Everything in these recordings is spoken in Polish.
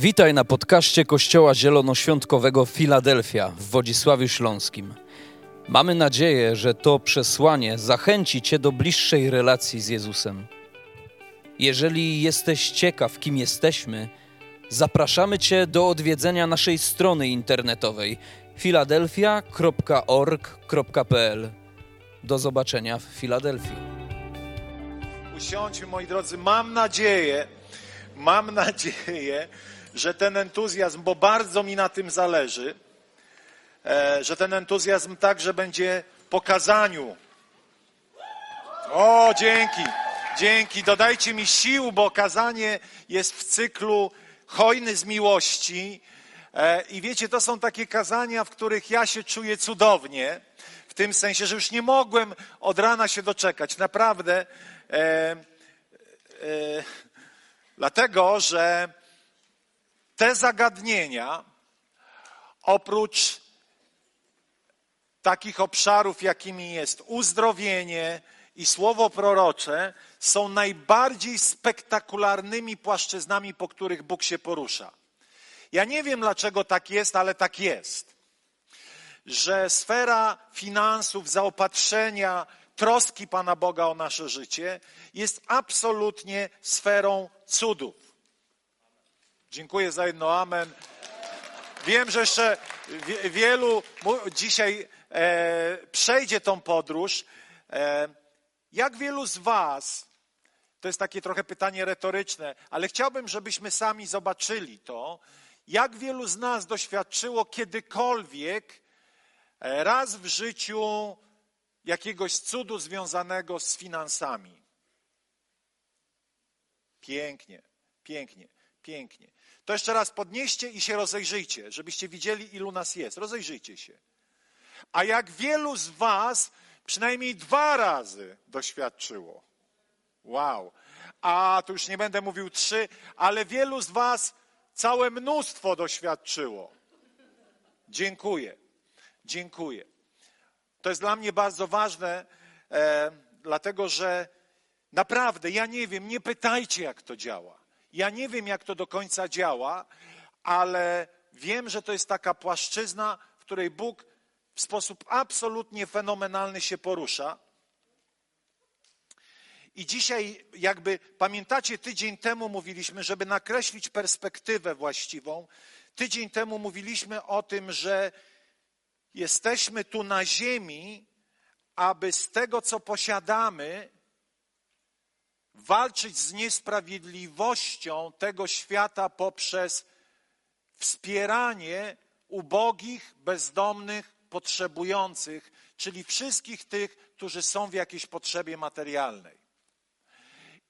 Witaj na podcaście Kościoła Zielonoświątkowego Filadelfia w Wodzisławiu Śląskim. Mamy nadzieję, że to przesłanie zachęci Cię do bliższej relacji z Jezusem. Jeżeli jesteś ciekaw, kim jesteśmy, zapraszamy Cię do odwiedzenia naszej strony internetowej filadelfia.org.pl. Do zobaczenia w Filadelfii. Usiądźmy, moi drodzy. Mam nadzieję, mam nadzieję, że ten entuzjazm, bo bardzo mi na tym zależy, e, że ten entuzjazm także będzie po kazaniu. O, dzięki, dzięki. Dodajcie mi sił, bo kazanie jest w cyklu hojny z miłości. E, I wiecie, to są takie kazania, w których ja się czuję cudownie, w tym sensie, że już nie mogłem od rana się doczekać. Naprawdę. E, e, dlatego, że te zagadnienia, oprócz takich obszarów, jakimi jest uzdrowienie i słowo prorocze, są najbardziej spektakularnymi płaszczyznami, po których Bóg się porusza. Ja nie wiem, dlaczego tak jest, ale tak jest. Że sfera finansów, zaopatrzenia, troski Pana Boga o nasze życie jest absolutnie sferą cudów. Dziękuję za jedno amen. Wiem, że jeszcze wielu dzisiaj e, przejdzie tą podróż. E, jak wielu z Was, to jest takie trochę pytanie retoryczne, ale chciałbym, żebyśmy sami zobaczyli to, jak wielu z nas doświadczyło kiedykolwiek e, raz w życiu jakiegoś cudu związanego z finansami. Pięknie, pięknie, pięknie. To jeszcze raz podnieście i się rozejrzyjcie, żebyście widzieli, ilu nas jest. Rozejrzyjcie się. A jak wielu z Was przynajmniej dwa razy doświadczyło. Wow. A tu już nie będę mówił trzy, ale wielu z Was całe mnóstwo doświadczyło. Dziękuję. Dziękuję. To jest dla mnie bardzo ważne, e, dlatego że naprawdę ja nie wiem, nie pytajcie, jak to działa. Ja nie wiem, jak to do końca działa, ale wiem, że to jest taka płaszczyzna, w której Bóg w sposób absolutnie fenomenalny się porusza. I dzisiaj, jakby pamiętacie, tydzień temu mówiliśmy, żeby nakreślić perspektywę właściwą. Tydzień temu mówiliśmy o tym, że jesteśmy tu na ziemi, aby z tego, co posiadamy, walczyć z niesprawiedliwością tego świata poprzez wspieranie ubogich, bezdomnych, potrzebujących, czyli wszystkich tych, którzy są w jakiejś potrzebie materialnej.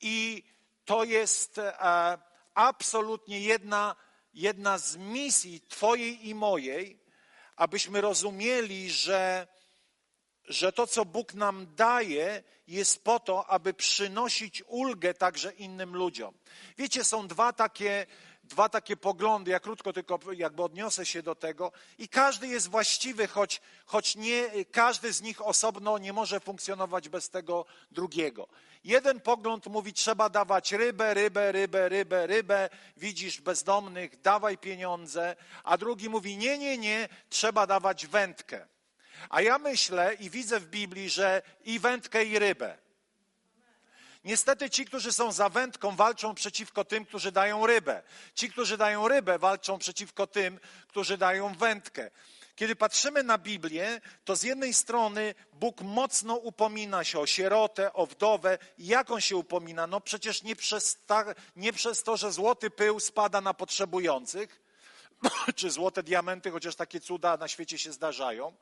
I to jest e, absolutnie jedna, jedna z misji Twojej i mojej, abyśmy rozumieli, że, że to, co Bóg nam daje, jest po to, aby przynosić ulgę także innym ludziom. Wiecie, są dwa takie, dwa takie poglądy. Ja krótko tylko jakby odniosę się do tego. I każdy jest właściwy, choć, choć nie każdy z nich osobno nie może funkcjonować bez tego drugiego. Jeden pogląd mówi, trzeba dawać rybę, rybę, rybę, rybę, rybę. Widzisz bezdomnych, dawaj pieniądze. A drugi mówi, nie, nie, nie, trzeba dawać wędkę. A ja myślę i widzę w Biblii, że i wędkę, i rybę. Niestety ci, którzy są za wędką, walczą przeciwko tym, którzy dają rybę. Ci, którzy dają rybę, walczą przeciwko tym, którzy dają wędkę. Kiedy patrzymy na Biblię, to z jednej strony Bóg mocno upomina się o sierotę, o wdowę. Jak on się upomina? No przecież nie przez, ta, nie przez to, że złoty pył spada na potrzebujących, czy złote diamenty, chociaż takie cuda na świecie się zdarzają,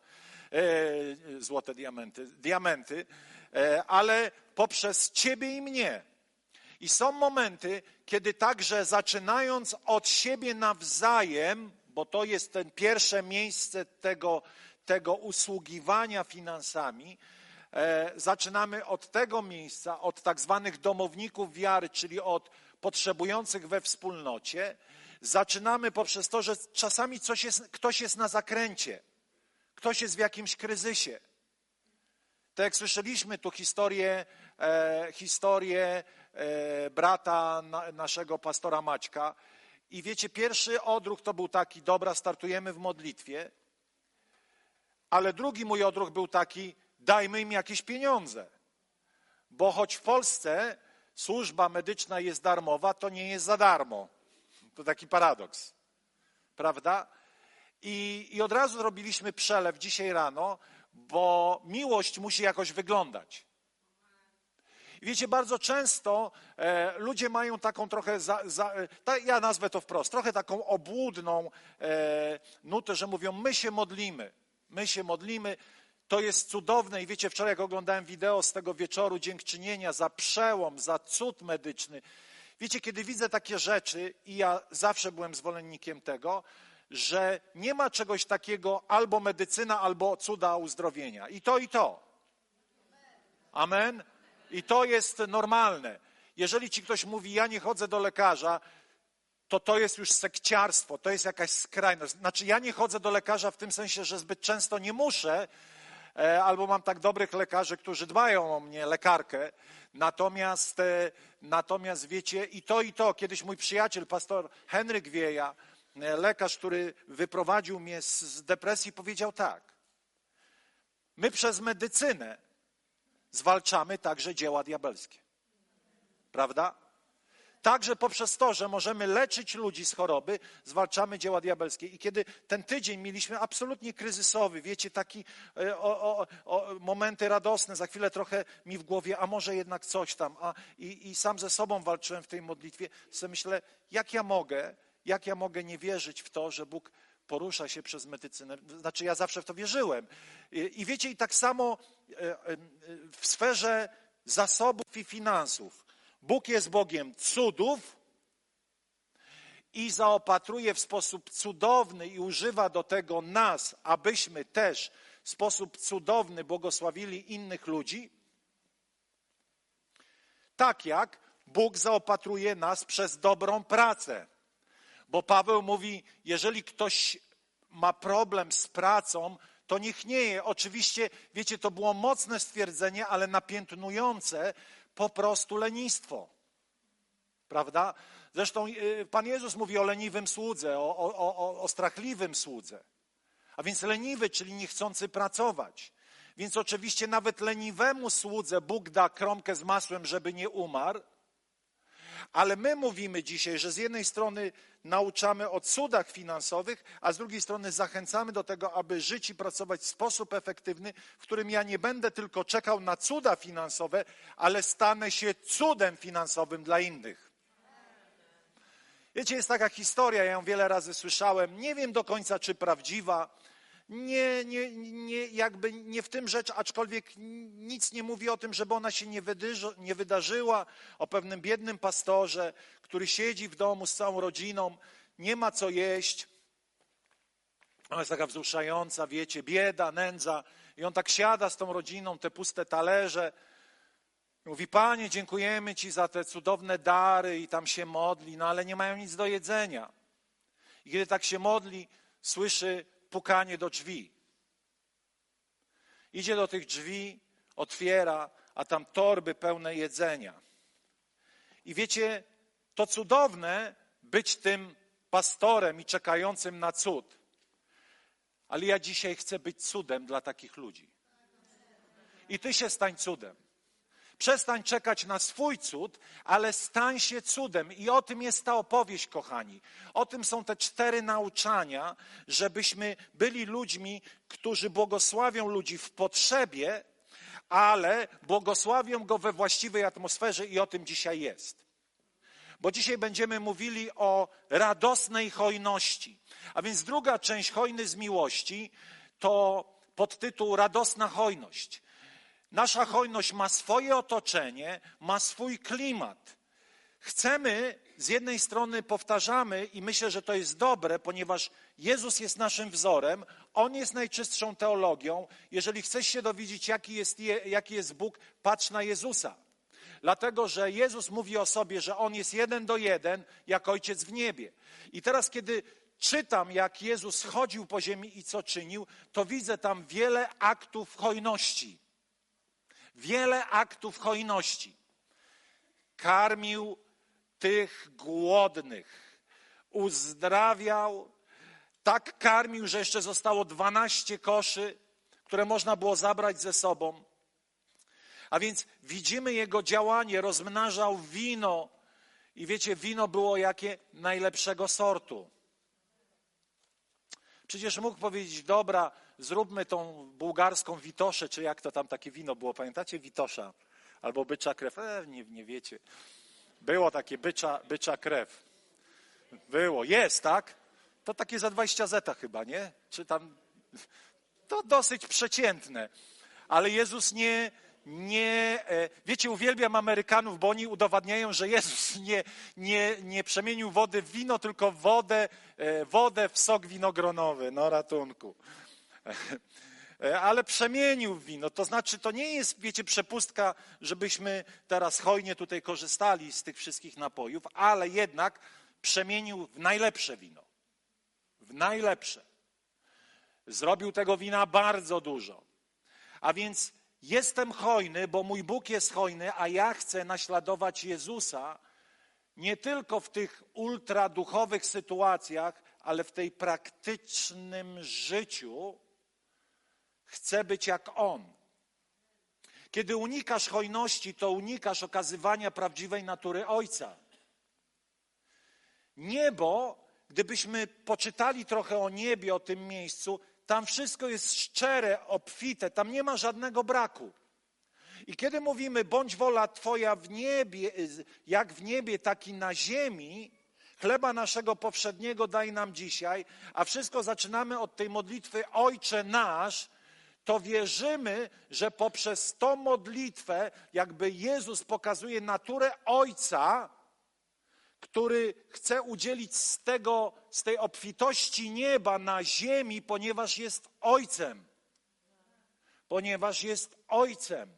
złote diamenty, diamenty, e, ale poprzez Ciebie i mnie. I są momenty, kiedy także zaczynając od siebie nawzajem, bo to jest ten pierwsze miejsce tego, tego usługiwania finansami, e, zaczynamy od tego miejsca, od tak zwanych domowników wiary, czyli od potrzebujących we wspólnocie. Zaczynamy poprzez to, że czasami jest, ktoś jest na zakręcie. Ktoś jest w jakimś kryzysie. Tak jak słyszeliśmy tu historię, e, historię e, brata na, naszego pastora Maćka I wiecie, pierwszy odruch to był taki, dobra, startujemy w modlitwie, ale drugi mój odruch był taki, dajmy im jakieś pieniądze. Bo choć w Polsce służba medyczna jest darmowa, to nie jest za darmo. To taki paradoks, prawda? I, I od razu robiliśmy przelew dzisiaj rano, bo miłość musi jakoś wyglądać. Wiecie, bardzo często e, ludzie mają taką trochę, za, za, e, ta, ja nazwę to wprost, trochę taką obłudną e, nutę, że mówią, my się modlimy, my się modlimy, to jest cudowne i wiecie, wczoraj jak oglądałem wideo z tego wieczoru dziękczynienia za przełom, za cud medyczny, wiecie, kiedy widzę takie rzeczy i ja zawsze byłem zwolennikiem tego, że nie ma czegoś takiego albo medycyna, albo cuda uzdrowienia. I to, i to. Amen. I to jest normalne. Jeżeli ci ktoś mówi, ja nie chodzę do lekarza, to to jest już sekciarstwo, to jest jakaś skrajność. Znaczy, ja nie chodzę do lekarza w tym sensie, że zbyt często nie muszę, e, albo mam tak dobrych lekarzy, którzy dbają o mnie, lekarkę. Natomiast, e, natomiast wiecie, i to, i to. Kiedyś mój przyjaciel, pastor Henryk Wieja, lekarz, który wyprowadził mnie z, z depresji, powiedział tak. My przez medycynę zwalczamy także dzieła diabelskie. Prawda? Także poprzez to, że możemy leczyć ludzi z choroby, zwalczamy dzieła diabelskie. I kiedy ten tydzień mieliśmy absolutnie kryzysowy, wiecie, taki e, o, o, o, momenty radosne, za chwilę trochę mi w głowie, a może jednak coś tam, a, i, i sam ze sobą walczyłem w tej modlitwie, sobie myślę, jak ja mogę, jak ja mogę nie wierzyć w to, że Bóg porusza się przez medycynę. Znaczy, ja zawsze w to wierzyłem. I, i wiecie, i tak samo e, e, w sferze zasobów i finansów. Bóg jest Bogiem cudów i zaopatruje w sposób cudowny i używa do tego nas, abyśmy też w sposób cudowny błogosławili innych ludzi. Tak jak Bóg zaopatruje nas przez dobrą pracę. Bo Paweł mówi, jeżeli ktoś ma problem z pracą, to niech nie je. Oczywiście, wiecie, to było mocne stwierdzenie, ale napiętnujące po prostu lenistwo. Prawda? Zresztą y, Pan Jezus mówi o leniwym słudze, o, o, o, o strachliwym słudze. A więc leniwy, czyli niechcący pracować. Więc oczywiście nawet leniwemu słudze Bóg da kromkę z masłem, żeby nie umarł, ale my mówimy dzisiaj, że z jednej strony nauczamy o cudach finansowych, a z drugiej strony zachęcamy do tego, aby żyć i pracować w sposób efektywny, w którym ja nie będę tylko czekał na cuda finansowe, ale stanę się cudem finansowym dla innych. Wiecie, jest taka historia, ja ją wiele razy słyszałem, nie wiem do końca, czy prawdziwa, nie, nie, nie, jakby nie w tym rzecz, aczkolwiek nic nie mówi o tym, żeby ona się nie, nie wydarzyła, o pewnym biednym pastorze, który siedzi w domu z całą rodziną, nie ma co jeść. Ona jest taka wzruszająca, wiecie, bieda, nędza. I on tak siada z tą rodziną, te puste talerze. Mówi, Panie, dziękujemy Ci za te cudowne dary i tam się modli, no ale nie mają nic do jedzenia. I kiedy tak się modli, słyszy pukanie do drzwi. Idzie do tych drzwi, otwiera, a tam torby pełne jedzenia. I wiecie, to cudowne być tym pastorem i czekającym na cud. Ale ja dzisiaj chcę być cudem dla takich ludzi. I ty się stań cudem. Przestań czekać na swój cud, ale stań się cudem. I o tym jest ta opowieść, kochani. O tym są te cztery nauczania, żebyśmy byli ludźmi, którzy błogosławią ludzi w potrzebie, ale błogosławią go we właściwej atmosferze i o tym dzisiaj jest. Bo dzisiaj będziemy mówili o radosnej hojności. A więc druga część hojny z miłości to podtytuł Radosna hojność. Nasza hojność ma swoje otoczenie, ma swój klimat. Chcemy, z jednej strony powtarzamy i myślę, że to jest dobre, ponieważ Jezus jest naszym wzorem, On jest najczystszą teologią. Jeżeli chcesz się dowiedzieć, jaki jest, jaki jest Bóg, patrz na Jezusa. Dlatego, że Jezus mówi o sobie, że On jest jeden do jeden, jak Ojciec w niebie. I teraz, kiedy czytam, jak Jezus chodził po ziemi i co czynił, to widzę tam wiele aktów hojności wiele aktów hojności. Karmił tych głodnych, uzdrawiał, tak karmił, że jeszcze zostało 12 koszy, które można było zabrać ze sobą. A więc widzimy jego działanie, rozmnażał wino. I wiecie, wino było jakie? Najlepszego sortu. Przecież mógł powiedzieć, dobra, zróbmy tą bułgarską witoszę, czy jak to tam takie wino było, pamiętacie? Witosza albo bycza krew. E, nie, nie wiecie. Było takie bycza, bycza krew. Było, jest, tak? To takie za 20 zeta chyba, nie? Czy tam... To dosyć przeciętne. Ale Jezus nie, nie, e, wiecie, uwielbiam Amerykanów, bo oni udowadniają, że Jezus nie, nie, nie przemienił wody w wino, tylko wodę, e, wodę w sok winogronowy. No ratunku. Ale przemienił w wino. To znaczy, to nie jest, wiecie, przepustka, żebyśmy teraz hojnie tutaj korzystali z tych wszystkich napojów, ale jednak przemienił w najlepsze wino. W najlepsze. Zrobił tego wina bardzo dużo. A więc jestem hojny, bo mój Bóg jest hojny, a ja chcę naśladować Jezusa nie tylko w tych ultraduchowych sytuacjach, ale w tej praktycznym życiu chcę być jak On. Kiedy unikasz hojności, to unikasz okazywania prawdziwej natury Ojca. Niebo, gdybyśmy poczytali trochę o niebie, o tym miejscu, tam wszystko jest szczere, obfite, tam nie ma żadnego braku. I kiedy mówimy, bądź wola Twoja w niebie, jak w niebie, tak i na ziemi, chleba naszego powszedniego daj nam dzisiaj, a wszystko zaczynamy od tej modlitwy Ojcze nasz, to wierzymy, że poprzez tą modlitwę, jakby Jezus pokazuje naturę Ojca, który chce udzielić z, tego, z tej obfitości nieba na ziemi, ponieważ jest Ojcem. Ponieważ jest Ojcem.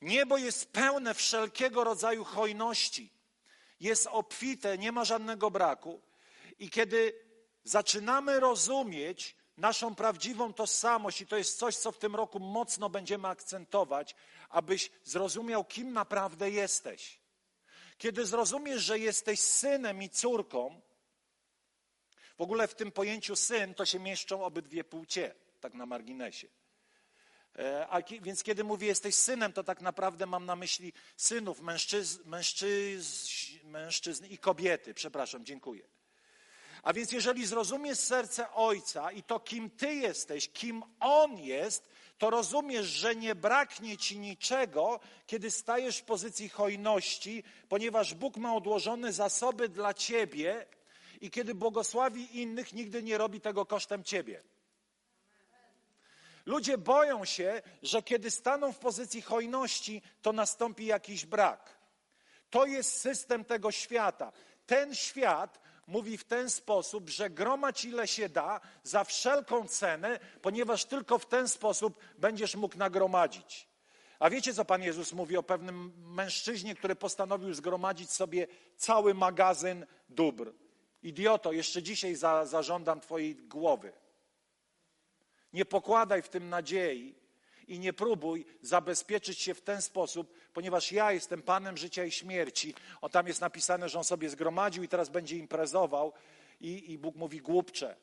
Niebo jest pełne wszelkiego rodzaju hojności. Jest obfite, nie ma żadnego braku. I kiedy zaczynamy rozumieć naszą prawdziwą tożsamość, i to jest coś, co w tym roku mocno będziemy akcentować, abyś zrozumiał, kim naprawdę jesteś. Kiedy zrozumiesz, że jesteś synem i córką, w ogóle w tym pojęciu syn to się mieszczą obydwie płcie, tak na marginesie. E, a więc kiedy mówię jesteś synem, to tak naprawdę mam na myśli synów, mężczyzn, mężczyzn, mężczyzn i kobiety. Przepraszam, dziękuję. A więc jeżeli zrozumiesz serce Ojca i to, kim Ty jesteś, kim On jest, to rozumiesz, że nie braknie Ci niczego, kiedy stajesz w pozycji hojności, ponieważ Bóg ma odłożone zasoby dla Ciebie i kiedy błogosławi innych, nigdy nie robi tego kosztem Ciebie. Ludzie boją się, że kiedy staną w pozycji hojności, to nastąpi jakiś brak. To jest system tego świata. Ten świat mówi w ten sposób, że gromadź ile się da za wszelką cenę, ponieważ tylko w ten sposób będziesz mógł nagromadzić. A wiecie, co Pan Jezus mówi o pewnym mężczyźnie, który postanowił zgromadzić sobie cały magazyn dóbr? Idioto, jeszcze dzisiaj za, zażądam Twojej głowy. Nie pokładaj w tym nadziei i nie próbuj zabezpieczyć się w ten sposób, ponieważ ja jestem Panem życia i śmierci. O tam jest napisane, że on sobie zgromadził i teraz będzie imprezował. I, i Bóg mówi: głupcze,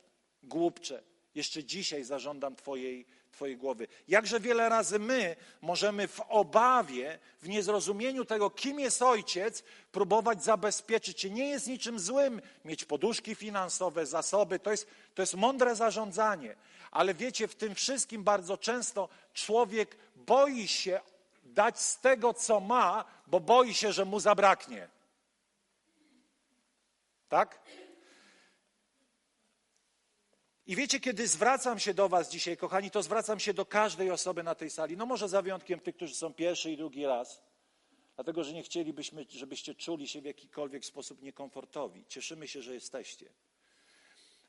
głupcze. Jeszcze dzisiaj zażądam Twojej, Twojej głowy. Jakże wiele razy my możemy w obawie, w niezrozumieniu tego, kim jest ojciec, próbować zabezpieczyć się. Nie jest niczym złym mieć poduszki finansowe, zasoby. To jest, to jest mądre zarządzanie. Ale wiecie, w tym wszystkim bardzo często człowiek boi się dać z tego, co ma, bo boi się, że mu zabraknie. Tak? I wiecie, kiedy zwracam się do Was dzisiaj, kochani, to zwracam się do każdej osoby na tej sali. No może za wyjątkiem tych, którzy są pierwszy i drugi raz. Dlatego, że nie chcielibyśmy, żebyście czuli się w jakikolwiek sposób niekomfortowi. Cieszymy się, że jesteście.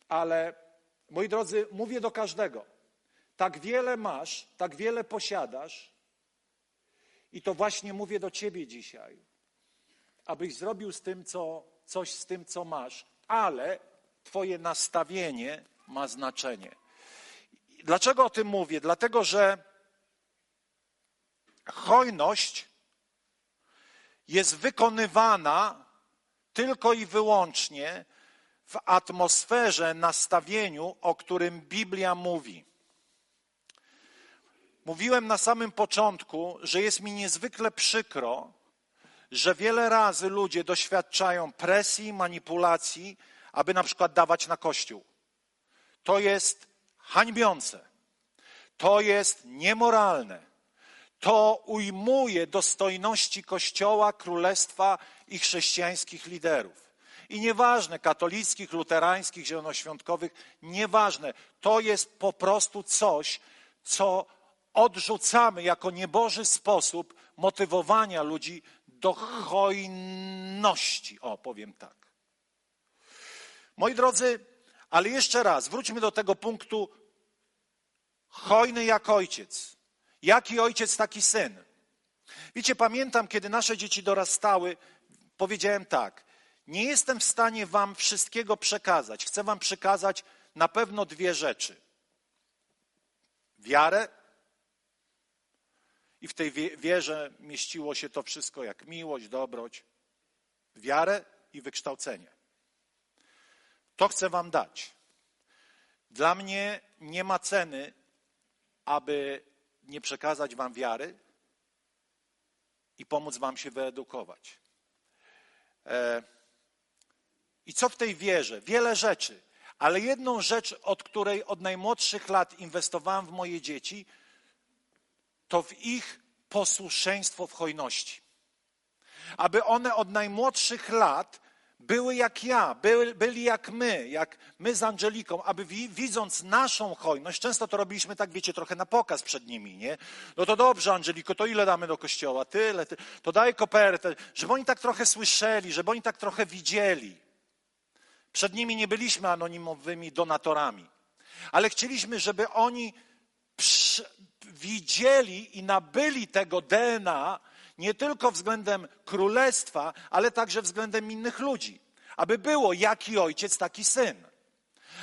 Ale, moi drodzy, mówię do każdego. Tak wiele masz, tak wiele posiadasz, i to właśnie mówię do Ciebie dzisiaj, abyś zrobił z tym, co, coś z tym, co masz, ale Twoje nastawienie ma znaczenie. Dlaczego o tym mówię? Dlatego, że hojność jest wykonywana tylko i wyłącznie w atmosferze, nastawieniu, o którym Biblia mówi. Mówiłem na samym początku, że jest mi niezwykle przykro, że wiele razy ludzie doświadczają presji, manipulacji, aby na przykład dawać na kościół. To jest hańbiące. To jest niemoralne. To ujmuje dostojności Kościoła, Królestwa i chrześcijańskich liderów. I nieważne, katolickich, luterańskich, zielonoświątkowych, nieważne. To jest po prostu coś, co odrzucamy jako nieboży sposób motywowania ludzi do hojności. O, powiem tak. Moi drodzy, ale jeszcze raz, wróćmy do tego punktu hojny jak ojciec. Jaki ojciec, taki syn. Wiecie, pamiętam, kiedy nasze dzieci dorastały, powiedziałem tak: Nie jestem w stanie Wam wszystkiego przekazać. Chcę Wam przekazać na pewno dwie rzeczy: wiarę, i w tej wierze mieściło się to wszystko jak miłość, dobroć, wiarę i wykształcenie. To chcę Wam dać. Dla mnie nie ma ceny, aby nie przekazać Wam wiary i pomóc Wam się wyedukować. E, I co w tej wierze? Wiele rzeczy, ale jedną rzecz, od której od najmłodszych lat inwestowałem w moje dzieci, to w ich posłuszeństwo w hojności. Aby one od najmłodszych lat były jak ja, byli, byli jak my, jak my z Angeliką, aby widząc naszą hojność, często to robiliśmy tak, wiecie, trochę na pokaz przed nimi, nie? No to dobrze, Angeliko, to ile damy do kościoła? Tyle, tyle. to daj kopertę, żeby oni tak trochę słyszeli, żeby oni tak trochę widzieli. Przed nimi nie byliśmy anonimowymi donatorami, ale chcieliśmy, żeby oni widzieli i nabyli tego DNA nie tylko względem królestwa, ale także względem innych ludzi. Aby było jaki ojciec, taki syn.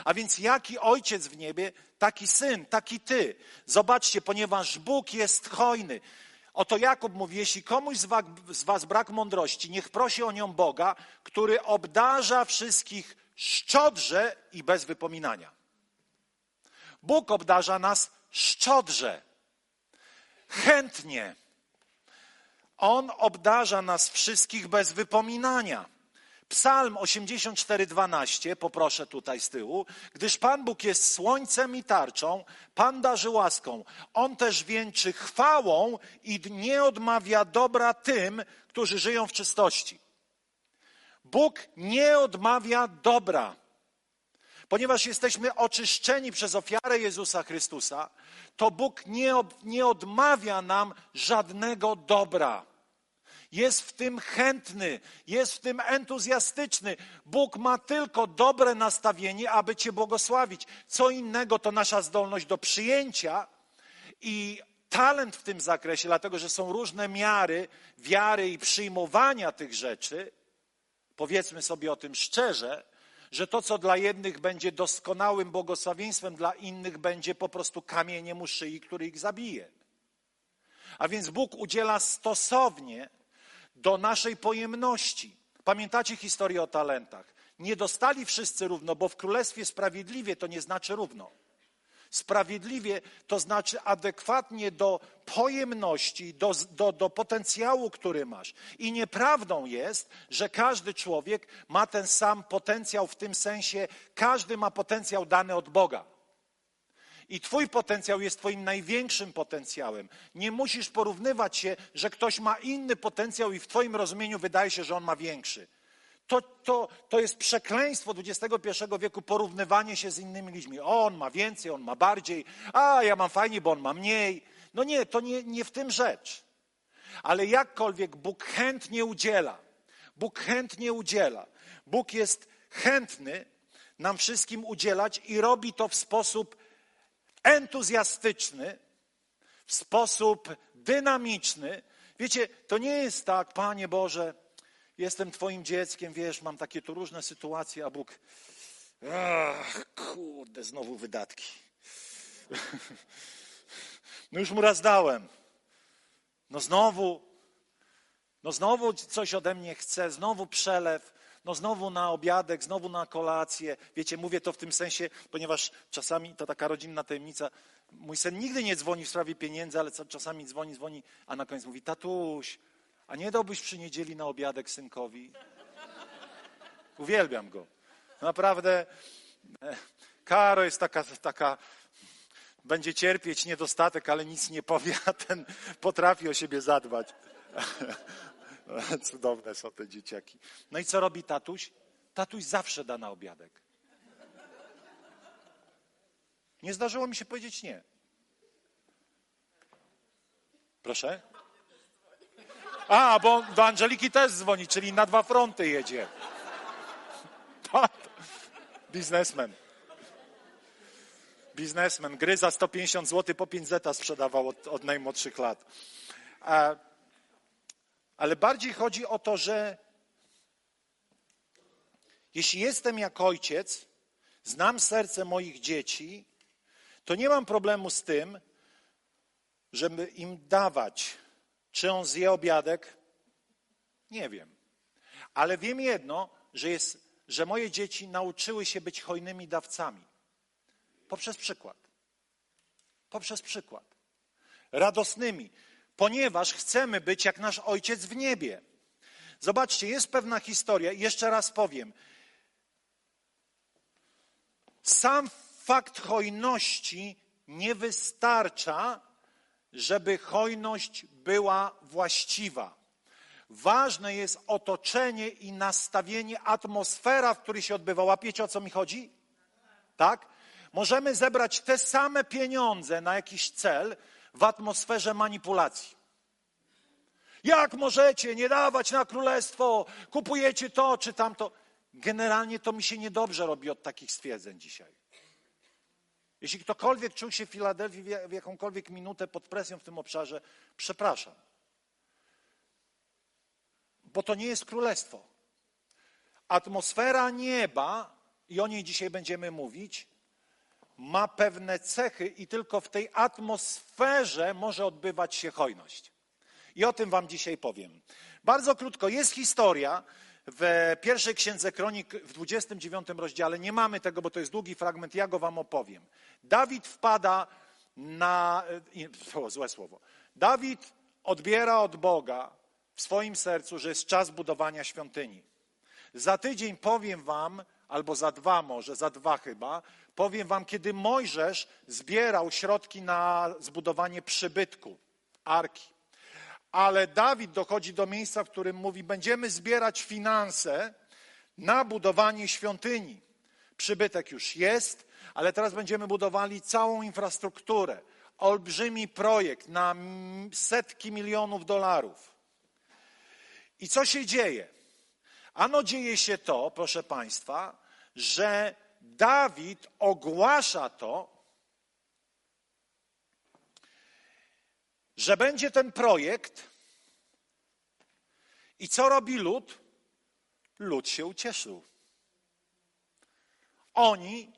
A więc jaki ojciec w niebie, taki syn, taki ty. Zobaczcie, ponieważ Bóg jest hojny. Oto Jakub mówi, jeśli komuś z was, z was brak mądrości, niech prosi o nią Boga, który obdarza wszystkich szczodrze i bez wypominania. Bóg obdarza nas szczodrze chętnie. On obdarza nas wszystkich bez wypominania. Psalm 84:12, poproszę tutaj z tyłu, gdyż Pan Bóg jest słońcem i tarczą, Pan darzy łaską, On też wieńczy chwałą i nie odmawia dobra tym, którzy żyją w czystości. Bóg nie odmawia dobra. Ponieważ jesteśmy oczyszczeni przez ofiarę Jezusa Chrystusa, to Bóg nie, nie odmawia nam żadnego dobra. Jest w tym chętny, jest w tym entuzjastyczny. Bóg ma tylko dobre nastawienie, aby Cię błogosławić. Co innego to nasza zdolność do przyjęcia i talent w tym zakresie, dlatego że są różne miary wiary i przyjmowania tych rzeczy. Powiedzmy sobie o tym szczerze że to, co dla jednych będzie doskonałym błogosławieństwem, dla innych będzie po prostu kamieniem u szyi, który ich zabije. A więc Bóg udziela stosownie do naszej pojemności. Pamiętacie historię o talentach? Nie dostali wszyscy równo, bo w Królestwie Sprawiedliwie to nie znaczy równo. Sprawiedliwie to znaczy adekwatnie do pojemności, do, do, do potencjału, który masz. I nieprawdą jest, że każdy człowiek ma ten sam potencjał w tym sensie, każdy ma potencjał dany od Boga. I Twój potencjał jest Twoim największym potencjałem. Nie musisz porównywać się, że ktoś ma inny potencjał i w Twoim rozumieniu wydaje się, że on ma większy. To, to, to jest przekleństwo XXI wieku porównywanie się z innymi ludźmi. On ma więcej, on ma bardziej, a ja mam fajnie, bo on ma mniej. No nie, to nie, nie w tym rzecz. Ale jakkolwiek Bóg chętnie udziela, Bóg chętnie udziela. Bóg jest chętny nam wszystkim udzielać i robi to w sposób entuzjastyczny, w sposób dynamiczny. Wiecie, to nie jest tak, Panie Boże, jestem Twoim dzieckiem, wiesz, mam takie tu różne sytuacje, a Bóg, ach, kurde, znowu wydatki. No już mu raz dałem. No znowu, no znowu coś ode mnie chce, znowu przelew, no znowu na obiadek, znowu na kolację. Wiecie, mówię to w tym sensie, ponieważ czasami to taka rodzinna tajemnica. Mój syn nigdy nie dzwoni w sprawie pieniędzy, ale czasami dzwoni, dzwoni, a na koniec mówi, tatuś, a nie dałbyś przy niedzieli na obiadek synkowi? Uwielbiam go. Naprawdę, e, Karo jest taka, taka będzie cierpieć niedostatek, ale nic nie powie, a ten potrafi o siebie zadbać. Cudowne są te dzieciaki. No i co robi tatuś? Tatuś zawsze da na obiadek. Nie zdarzyło mi się powiedzieć nie. Proszę? A, bo do Angeliki też dzwoni, czyli na dwa fronty jedzie. Biznesmen. Biznesmen. Gry za 150 zł po 5 zeta sprzedawał od, od najmłodszych lat. A, ale bardziej chodzi o to, że jeśli jestem jak ojciec, znam serce moich dzieci, to nie mam problemu z tym, żeby im dawać. Czy on zje obiadek? Nie wiem. Ale wiem jedno, że, jest, że moje dzieci nauczyły się być hojnymi dawcami. Poprzez przykład. Poprzez przykład. Radosnymi, ponieważ chcemy być jak nasz ojciec w niebie. Zobaczcie, jest pewna historia, jeszcze raz powiem. Sam fakt hojności nie wystarcza, żeby hojność była właściwa. Ważne jest otoczenie i nastawienie, atmosfera, w której się odbywa. Łapiecie o co mi chodzi? Tak? Możemy zebrać te same pieniądze na jakiś cel w atmosferze manipulacji. Jak możecie nie dawać na królestwo? Kupujecie to czy tamto. Generalnie to mi się niedobrze robi od takich stwierdzeń dzisiaj. Jeśli ktokolwiek czuł się w Filadelfii w jakąkolwiek minutę pod presją w tym obszarze, przepraszam. Bo to nie jest królestwo. Atmosfera nieba, i o niej dzisiaj będziemy mówić, ma pewne cechy i tylko w tej atmosferze może odbywać się hojność. I o tym wam dzisiaj powiem. Bardzo krótko, jest historia w pierwszej księdze kronik w 29 rozdziale. Nie mamy tego, bo to jest długi fragment, ja go wam opowiem. Dawid wpada na. To złe słowo. Dawid odbiera od Boga w swoim sercu, że jest czas budowania świątyni. Za tydzień powiem wam, albo za dwa może, za dwa chyba, powiem wam, kiedy Mojżesz zbierał środki na zbudowanie przybytku, arki. Ale Dawid dochodzi do miejsca, w którym mówi: Będziemy zbierać finanse na budowanie świątyni. Przybytek już jest, ale teraz będziemy budowali całą infrastrukturę. Olbrzymi projekt na setki milionów dolarów. I co się dzieje? Ano dzieje się to, proszę Państwa, że Dawid ogłasza to, że będzie ten projekt i co robi lud? Lud się ucieszył. Oni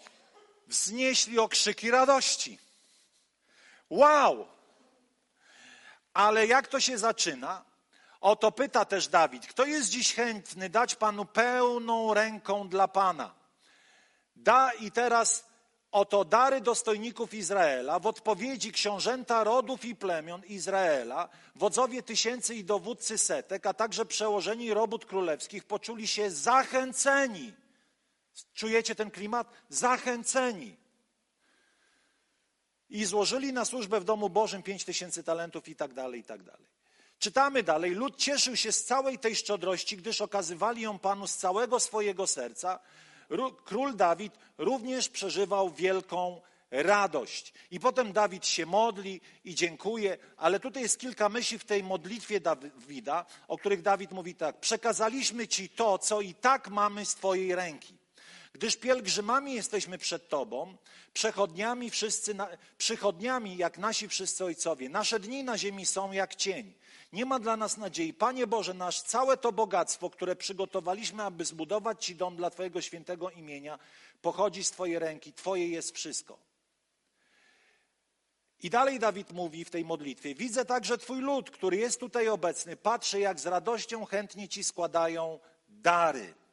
wznieśli okrzyki radości. Wow! Ale jak to się zaczyna? Oto pyta też Dawid, kto jest dziś chętny dać Panu pełną ręką dla Pana? Da i teraz oto dary dostojników Izraela, w odpowiedzi książęta rodów i plemion Izraela, wodzowie tysięcy i dowódcy setek, a także przełożeni robót królewskich poczuli się zachęceni. Czujecie ten klimat? Zachęceni. I złożyli na służbę w domu Bożym pięć tysięcy talentów i tak dalej, i tak dalej. Czytamy dalej. Lud cieszył się z całej tej szczodrości, gdyż okazywali ją Panu z całego swojego serca. Król Dawid również przeżywał wielką radość. I potem Dawid się modli i dziękuje, ale tutaj jest kilka myśli w tej modlitwie Dawida, o których Dawid mówi tak: Przekazaliśmy Ci to, co i tak mamy z Twojej ręki. Gdyż pielgrzymami jesteśmy przed Tobą, przechodniami wszyscy, przychodniami jak nasi wszyscy ojcowie. Nasze dni na ziemi są jak cień. Nie ma dla nas nadziei. Panie Boże, nasz całe to bogactwo, które przygotowaliśmy, aby zbudować Ci dom dla Twojego świętego imienia, pochodzi z Twojej ręki. Twoje jest wszystko. I dalej Dawid mówi w tej modlitwie: Widzę także Twój lud, który jest tutaj obecny. Patrzę, jak z radością chętnie Ci składają dary.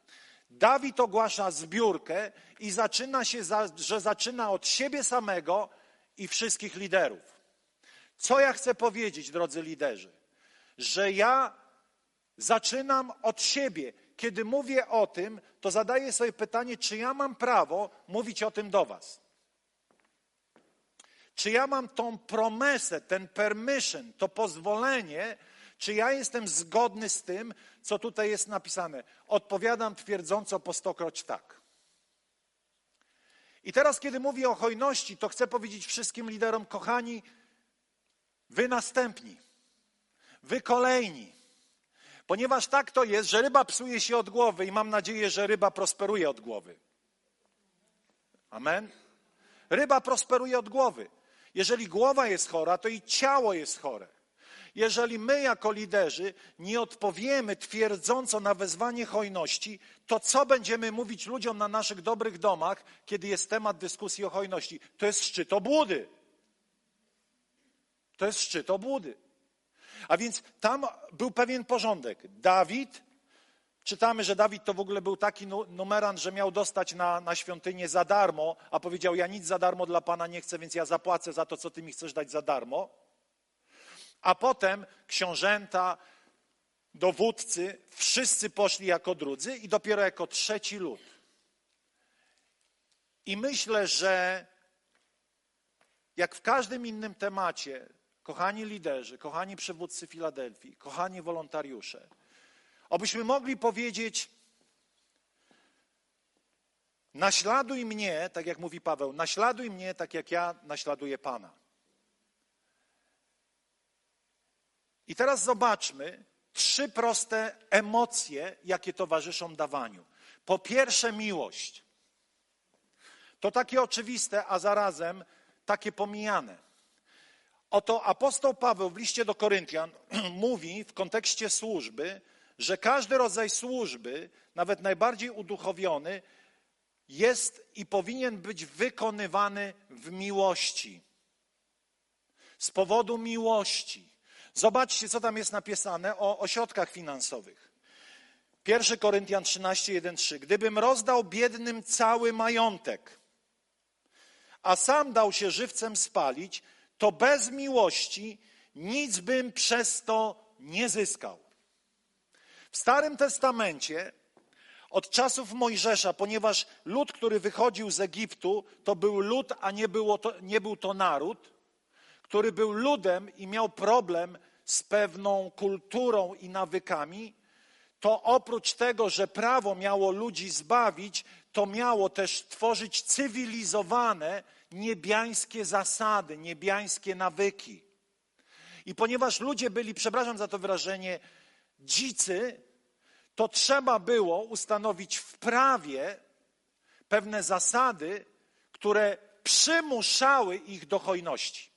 Dawid ogłasza zbiórkę i zaczyna się, że zaczyna od siebie samego i wszystkich liderów. Co ja chcę powiedzieć, drodzy liderzy? Że ja zaczynam od siebie. Kiedy mówię o tym, to zadaję sobie pytanie, czy ja mam prawo mówić o tym do Was? Czy ja mam tą promesę, ten permission, to pozwolenie, czy ja jestem zgodny z tym, co tutaj jest napisane? Odpowiadam twierdząco po stokroć tak. I teraz, kiedy mówię o hojności, to chcę powiedzieć wszystkim liderom, kochani, wy następni, wy kolejni. Ponieważ tak to jest, że ryba psuje się od głowy i mam nadzieję, że ryba prosperuje od głowy. Amen? Ryba prosperuje od głowy. Jeżeli głowa jest chora, to i ciało jest chore. Jeżeli my jako liderzy nie odpowiemy twierdząco na wezwanie hojności, to co będziemy mówić ludziom na naszych dobrych domach, kiedy jest temat dyskusji o hojności? To jest szczyt obłudy. To jest szczyt obłudy. A więc tam był pewien porządek. Dawid, czytamy, że Dawid to w ogóle był taki numerant, że miał dostać na, na świątynię za darmo, a powiedział: Ja nic za darmo dla Pana nie chcę, więc ja zapłacę za to, co Ty mi chcesz dać za darmo. A potem książęta, dowódcy, wszyscy poszli jako drudzy i dopiero jako trzeci lud. I myślę, że jak w każdym innym temacie, kochani liderzy, kochani przywódcy Filadelfii, kochani wolontariusze, abyśmy mogli powiedzieć: Naśladuj mnie, tak jak mówi Paweł, naśladuj mnie, tak jak ja naśladuję Pana. I teraz zobaczmy trzy proste emocje, jakie towarzyszą dawaniu. Po pierwsze, miłość. To takie oczywiste, a zarazem takie pomijane. Oto apostoł Paweł w liście do Koryntian mówi w kontekście służby, że każdy rodzaj służby, nawet najbardziej uduchowiony, jest i powinien być wykonywany w miłości. Z powodu miłości. Zobaczcie, co tam jest napisane o ośrodkach finansowych. 1 Koryntian 13, 1, 3. Gdybym rozdał biednym cały majątek, a sam dał się żywcem spalić, to bez miłości nic bym przez to nie zyskał. W Starym Testamencie od czasów Mojżesza, ponieważ lud, który wychodził z Egiptu, to był lud, a nie, było to, nie był to naród, który był ludem i miał problem z pewną kulturą i nawykami, to oprócz tego, że prawo miało ludzi zbawić, to miało też tworzyć cywilizowane, niebiańskie zasady, niebiańskie nawyki. I ponieważ ludzie byli, przepraszam za to wyrażenie, dzicy, to trzeba było ustanowić w prawie pewne zasady, które przymuszały ich do hojności.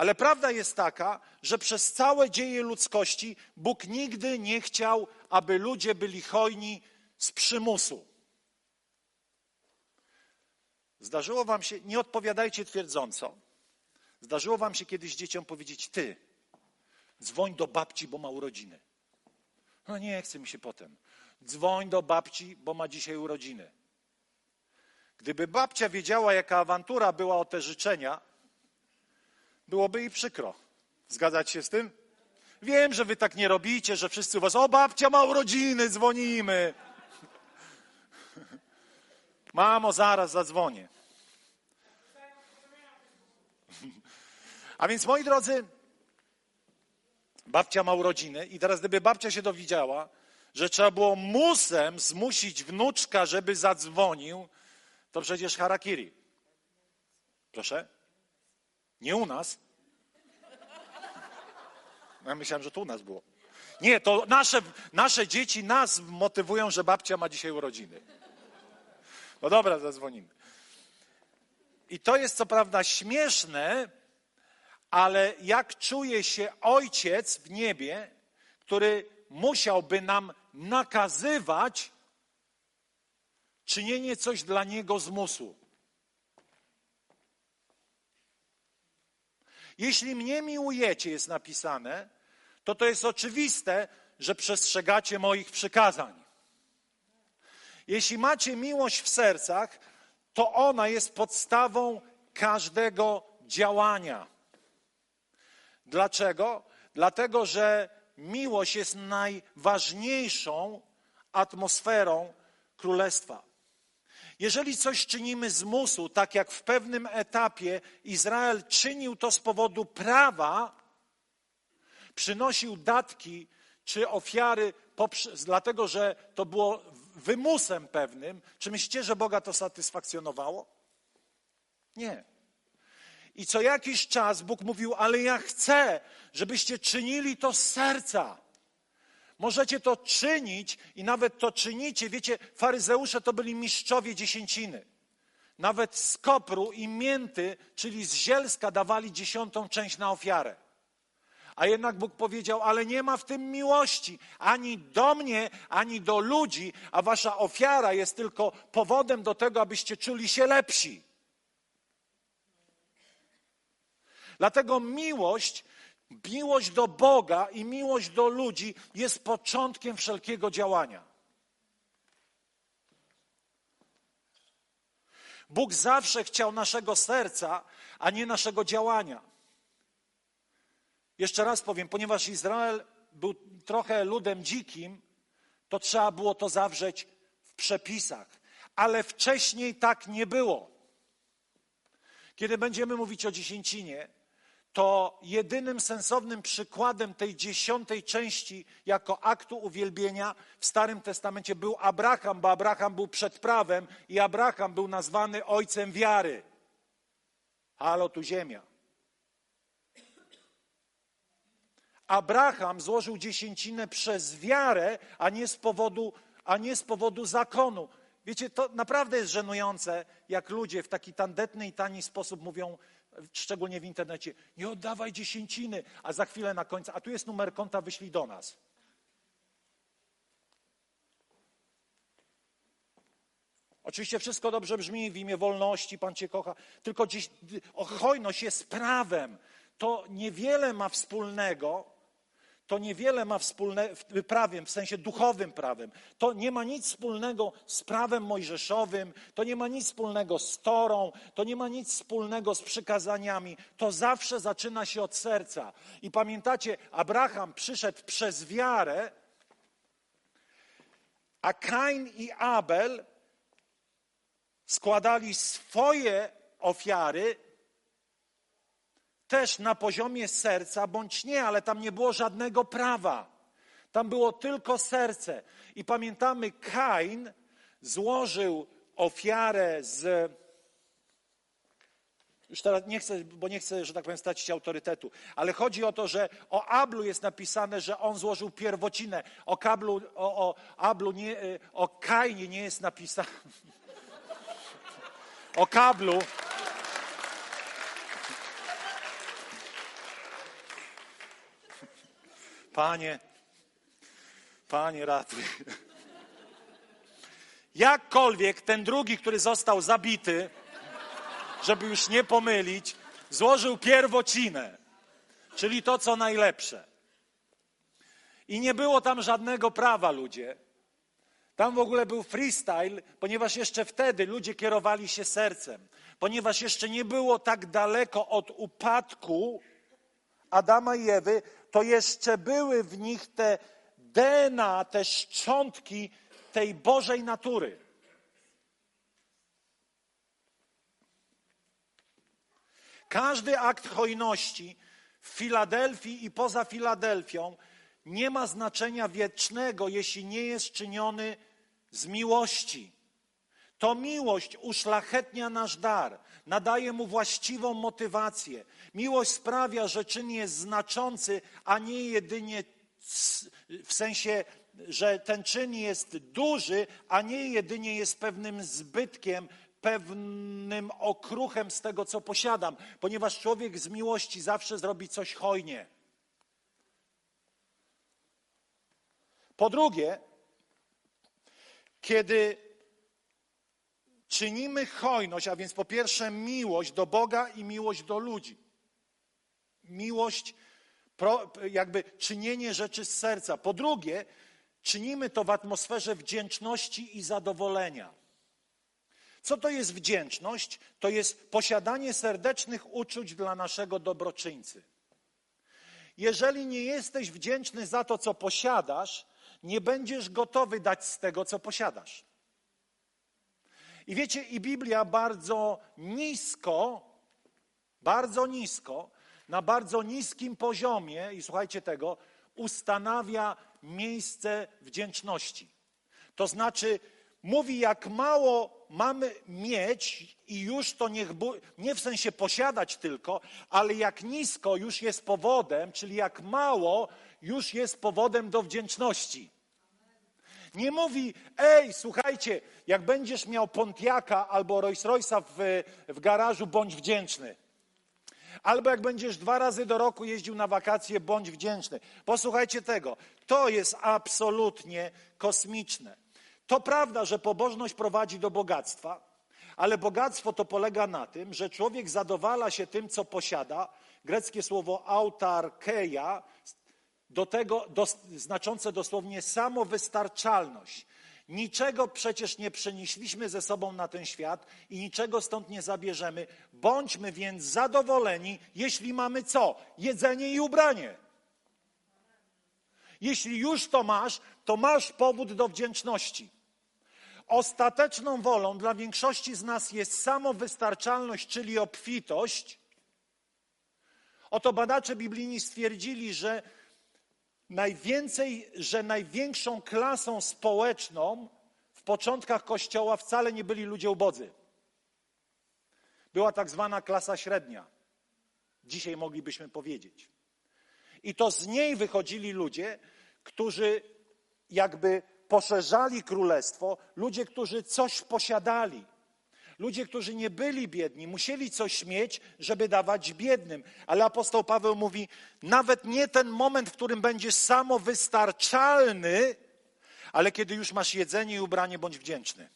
Ale prawda jest taka, że przez całe dzieje ludzkości Bóg nigdy nie chciał, aby ludzie byli hojni z przymusu. Zdarzyło wam się, nie odpowiadajcie twierdząco, zdarzyło wam się kiedyś dzieciom powiedzieć: Ty, dzwoń do babci, bo ma urodziny. No nie chce mi się potem. Dzwoń do babci, bo ma dzisiaj urodziny. Gdyby babcia wiedziała, jaka awantura była o te życzenia, byłoby jej przykro. Zgadzać się z tym? Wiem, że wy tak nie robicie, że wszyscy u was, o babcia ma urodziny, dzwonimy. Mamo, zaraz zadzwonię. A więc moi drodzy, babcia ma urodziny i teraz gdyby babcia się dowiedziała, że trzeba było musem zmusić wnuczka, żeby zadzwonił, to przecież harakiri. Proszę? Nie u nas. Ja myślałem, że to u nas było. Nie, to nasze, nasze dzieci nas motywują, że babcia ma dzisiaj urodziny. No dobra, zadzwonimy. I to jest co prawda śmieszne, ale jak czuje się ojciec w niebie, który musiałby nam nakazywać czynienie coś dla niego zmusu. Jeśli mnie miłujecie, jest napisane, to to jest oczywiste, że przestrzegacie moich przykazań. Jeśli macie miłość w sercach, to ona jest podstawą każdego działania. Dlaczego? Dlatego, że miłość jest najważniejszą atmosferą królestwa. Jeżeli coś czynimy z musu, tak jak w pewnym etapie Izrael czynił to z powodu prawa, przynosił datki czy ofiary, dlatego że to było wymusem pewnym, czy myślicie, że Boga to satysfakcjonowało? Nie. I co jakiś czas Bóg mówił, ale ja chcę, żebyście czynili to z serca. Możecie to czynić i nawet to czynicie. Wiecie, faryzeusze to byli mistrzowie dziesięciny. Nawet z kopru i mięty, czyli z zielska, dawali dziesiątą część na ofiarę. A jednak Bóg powiedział, ale nie ma w tym miłości ani do mnie, ani do ludzi, a wasza ofiara jest tylko powodem do tego, abyście czuli się lepsi. Dlatego miłość, miłość do Boga i miłość do ludzi jest początkiem wszelkiego działania. Bóg zawsze chciał naszego serca, a nie naszego działania. Jeszcze raz powiem, ponieważ Izrael był trochę ludem dzikim, to trzeba było to zawrzeć w przepisach. Ale wcześniej tak nie było. Kiedy będziemy mówić o dziesięcinie, to jedynym sensownym przykładem tej dziesiątej części jako aktu uwielbienia w Starym Testamencie był Abraham, bo Abraham był przed prawem i Abraham był nazwany ojcem wiary. Halo, tu ziemia. Abraham złożył dziesięcinę przez wiarę, a nie z powodu, a nie z powodu zakonu. Wiecie, to naprawdę jest żenujące, jak ludzie w taki tandetny i tani sposób mówią, szczególnie w internecie, nie oddawaj dziesięciny, a za chwilę na końcu, a tu jest numer konta, wyślij do nas. Oczywiście wszystko dobrze brzmi w imię wolności, Pan Cię kocha, tylko dziś, hojność jest prawem. To niewiele ma wspólnego to niewiele ma wspólnego prawem, w sensie duchowym prawem. To nie ma nic wspólnego z prawem mojżeszowym, to nie ma nic wspólnego z Torą, to nie ma nic wspólnego z przykazaniami. To zawsze zaczyna się od serca. I pamiętacie, Abraham przyszedł przez wiarę, a Kain i Abel składali swoje ofiary też na poziomie serca, bądź nie, ale tam nie było żadnego prawa. Tam było tylko serce. I pamiętamy, Kain złożył ofiarę z. Już teraz nie chcę, bo nie chcę, że tak powiem, stracić autorytetu, ale chodzi o to, że o Ablu jest napisane, że on złożył pierwocinę. O, kablu, o, o Ablu, nie, o Kainie nie jest napisane. O kablu Panie, Panie ratuj. Jakkolwiek ten drugi, który został zabity, żeby już nie pomylić, złożył pierwocinę, czyli to, co najlepsze. I nie było tam żadnego prawa, ludzie. Tam w ogóle był freestyle, ponieważ jeszcze wtedy ludzie kierowali się sercem, ponieważ jeszcze nie było tak daleko od upadku Adama i Ewy, to jeszcze były w nich te DNA, te szczątki tej Bożej natury. Każdy akt hojności w Filadelfii i poza Filadelfią nie ma znaczenia wiecznego, jeśli nie jest czyniony z miłości. To miłość uszlachetnia nasz dar, nadaje mu właściwą motywację. Miłość sprawia, że czyn jest znaczący, a nie jedynie w sensie, że ten czyn jest duży, a nie jedynie jest pewnym zbytkiem, pewnym okruchem z tego, co posiadam, ponieważ człowiek z miłości zawsze zrobi coś hojnie. Po drugie, kiedy czynimy hojność, a więc po pierwsze miłość do Boga i miłość do ludzi. Miłość jakby czynienie rzeczy z serca. Po drugie, czynimy to w atmosferze wdzięczności i zadowolenia. Co to jest wdzięczność? To jest posiadanie serdecznych uczuć dla naszego dobroczyńcy. Jeżeli nie jesteś wdzięczny za to, co posiadasz, nie będziesz gotowy dać z tego, co posiadasz. I wiecie, i Biblia bardzo nisko, bardzo nisko, na bardzo niskim poziomie, i słuchajcie tego, ustanawia miejsce wdzięczności. To znaczy, mówi, jak mało mamy mieć i już to niech, nie w sensie posiadać tylko, ale jak nisko już jest powodem, czyli jak mało już jest powodem do wdzięczności. Nie mówi, ej, słuchajcie, jak będziesz miał Pontiaka albo Rolls Royce'a w, w garażu, bądź wdzięczny. Albo jak będziesz dwa razy do roku jeździł na wakacje, bądź wdzięczny. Posłuchajcie tego. To jest absolutnie kosmiczne. To prawda, że pobożność prowadzi do bogactwa, ale bogactwo to polega na tym, że człowiek zadowala się tym, co posiada. Greckie słowo autarkeia, do tego do, znaczące dosłownie samowystarczalność. Niczego przecież nie przenieśliśmy ze sobą na ten świat i niczego stąd nie zabierzemy. Bądźmy więc zadowoleni, jeśli mamy co? Jedzenie i ubranie. Jeśli już to masz, to masz powód do wdzięczności. Ostateczną wolą dla większości z nas jest samowystarczalność, czyli obfitość. Oto badacze biblijni stwierdzili, że najwięcej, że największą klasą społeczną w początkach Kościoła wcale nie byli ludzie ubodzy. Była tak zwana klasa średnia. Dzisiaj moglibyśmy powiedzieć. I to z niej wychodzili ludzie, którzy jakby poszerzali królestwo, ludzie, którzy coś posiadali. Ludzie, którzy nie byli biedni, musieli coś mieć, żeby dawać biednym. Ale apostoł Paweł mówi: nawet nie ten moment, w którym będziesz samowystarczalny, ale kiedy już masz jedzenie i ubranie, bądź wdzięczny.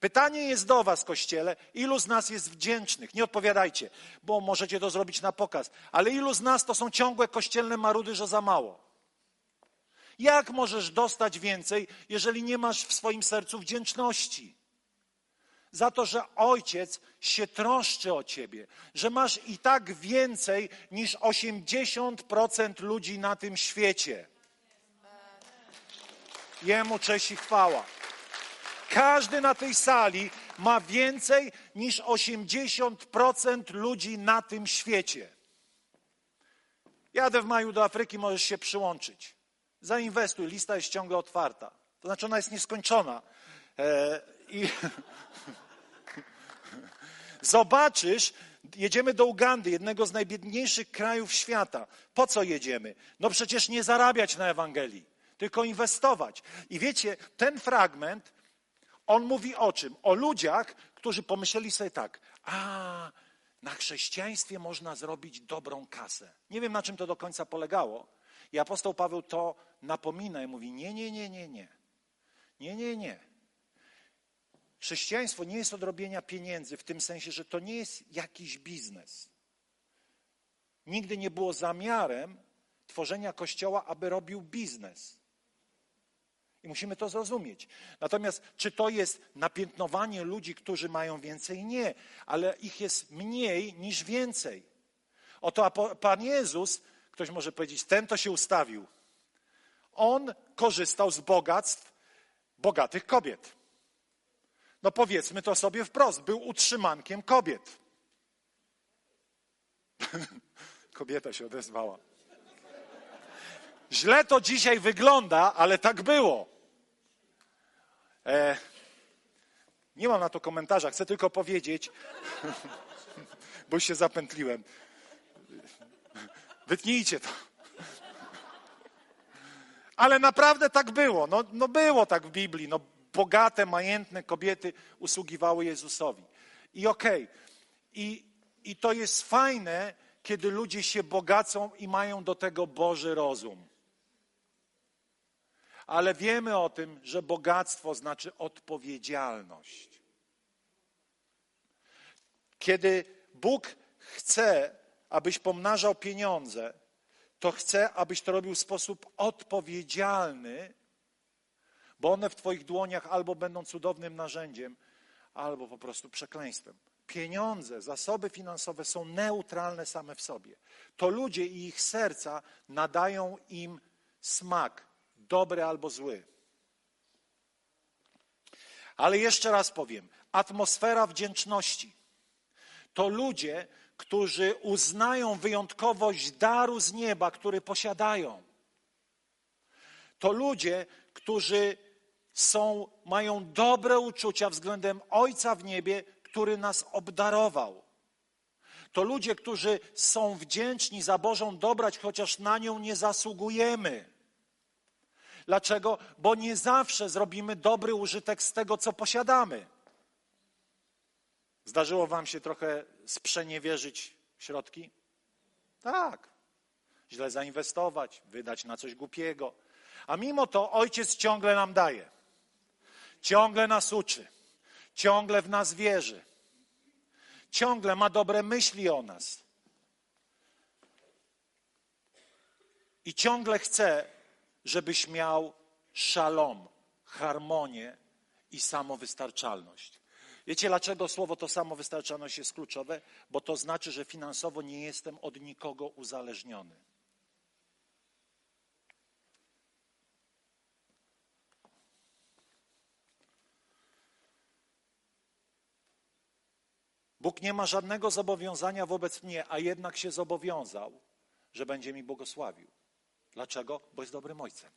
Pytanie jest do Was, kościele, ilu z nas jest wdzięcznych? Nie odpowiadajcie, bo możecie to zrobić na pokaz, ale ilu z nas to są ciągłe kościelne marudy, że za mało? Jak możesz dostać więcej, jeżeli nie masz w swoim sercu wdzięczności? Za to, że ojciec się troszczy o ciebie, że masz i tak więcej niż 80% ludzi na tym świecie. Jemu cześć i chwała. Każdy na tej sali ma więcej niż 80% ludzi na tym świecie. Jadę w maju do Afryki, możesz się przyłączyć. Zainwestuj, lista jest ciągle otwarta. To znaczy ona jest nieskończona. E, I zobaczysz, jedziemy do Ugandy, jednego z najbiedniejszych krajów świata. Po co jedziemy? No przecież nie zarabiać na Ewangelii, tylko inwestować. I wiecie, ten fragment, on mówi o czym? O ludziach, którzy pomyśleli sobie tak, a na chrześcijaństwie można zrobić dobrą kasę. Nie wiem, na czym to do końca polegało, i apostoł Paweł to napomina i mówi: Nie, nie, nie, nie, nie. Nie, nie, nie. Chrześcijaństwo nie jest odrobienia pieniędzy w tym sensie, że to nie jest jakiś biznes. Nigdy nie było zamiarem tworzenia kościoła, aby robił biznes. I musimy to zrozumieć. Natomiast czy to jest napiętnowanie ludzi, którzy mają więcej? Nie, ale ich jest mniej niż więcej. Oto Pan Jezus Ktoś może powiedzieć, ten to się ustawił. On korzystał z bogactw bogatych kobiet. No powiedzmy to sobie wprost, był utrzymankiem kobiet. Kobieta się odezwała. Źle to dzisiaj wygląda, ale tak było. E, nie mam na to komentarza, chcę tylko powiedzieć, bo się zapętliłem. Wytnijcie to. Ale naprawdę tak było. No, no było tak w Biblii. No, bogate, majętne kobiety usługiwały Jezusowi. I okej. Okay. I, I to jest fajne, kiedy ludzie się bogacą i mają do tego Boży rozum. Ale wiemy o tym, że bogactwo znaczy odpowiedzialność. Kiedy Bóg chce abyś pomnażał pieniądze, to chcę, abyś to robił w sposób odpowiedzialny, bo one w Twoich dłoniach albo będą cudownym narzędziem, albo po prostu przekleństwem. Pieniądze, zasoby finansowe są neutralne same w sobie. To ludzie i ich serca nadają im smak, dobry albo zły. Ale jeszcze raz powiem, atmosfera wdzięczności to ludzie, którzy uznają wyjątkowość daru z nieba, który posiadają. To ludzie, którzy są, mają dobre uczucia względem Ojca w niebie, który nas obdarował. To ludzie, którzy są wdzięczni za Bożą dobrać, chociaż na nią nie zasługujemy. Dlaczego? Bo nie zawsze zrobimy dobry użytek z tego, co posiadamy. Zdarzyło Wam się trochę sprzeniewierzyć środki? Tak. Źle zainwestować, wydać na coś głupiego. A mimo to Ojciec ciągle nam daje. Ciągle nas uczy. Ciągle w nas wierzy. Ciągle ma dobre myśli o nas. I ciągle chce, żebyś miał szalom, harmonię i samowystarczalność. Wiecie, dlaczego słowo to samowystarczalność jest kluczowe? Bo to znaczy, że finansowo nie jestem od nikogo uzależniony. Bóg nie ma żadnego zobowiązania wobec mnie, a jednak się zobowiązał, że będzie mi błogosławił. Dlaczego? Bo jest dobrym ojcem.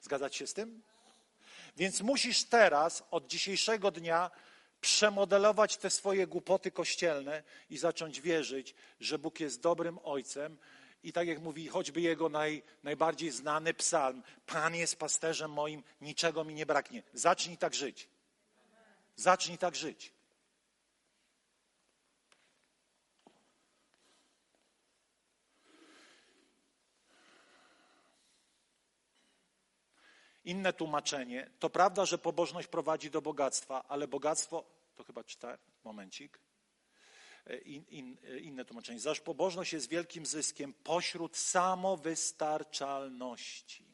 Zgadzać się z tym? Więc musisz teraz, od dzisiejszego dnia, przemodelować te swoje głupoty kościelne i zacząć wierzyć, że Bóg jest dobrym ojcem. I tak jak mówi choćby jego naj, najbardziej znany psalm: Pan jest pasterzem moim, niczego mi nie braknie. Zacznij tak żyć. Zacznij tak żyć. Inne tłumaczenie. To prawda, że pobożność prowadzi do bogactwa, ale bogactwo, to chyba czyta, momencik. E, in, in, e, inne tłumaczenie. Zaś pobożność jest wielkim zyskiem pośród samowystarczalności.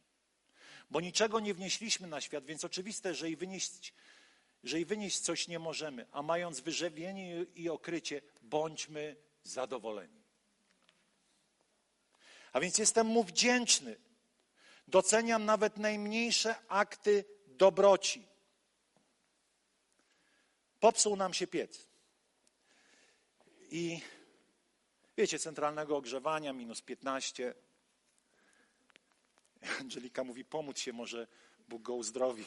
Bo niczego nie wnieśliśmy na świat, więc oczywiste, że i wynieść, że i wynieść coś nie możemy, a mając wyżywienie i okrycie, bądźmy zadowoleni. A więc jestem mu wdzięczny Doceniam nawet najmniejsze akty dobroci. Popsuł nam się piec. I wiecie, centralnego ogrzewania minus 15. Angelika mówi, pomóc się może, Bóg go uzdrowi.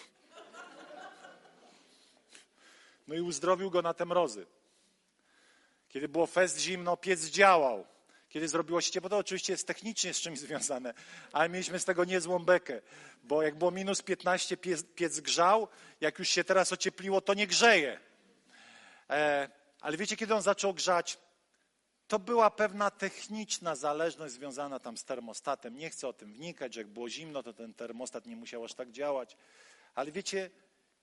No i uzdrowił go na te mrozy. Kiedy było fest zimno, piec działał kiedy zrobiło się ciepło, to oczywiście jest technicznie z czymś związane, ale mieliśmy z tego niezłą bekę, bo jak było minus 15, piec, piec grzał, jak już się teraz ociepliło, to nie grzeje. E, ale wiecie, kiedy on zaczął grzać? To była pewna techniczna zależność związana tam z termostatem. Nie chcę o tym wnikać, jak było zimno, to ten termostat nie musiał aż tak działać. Ale wiecie,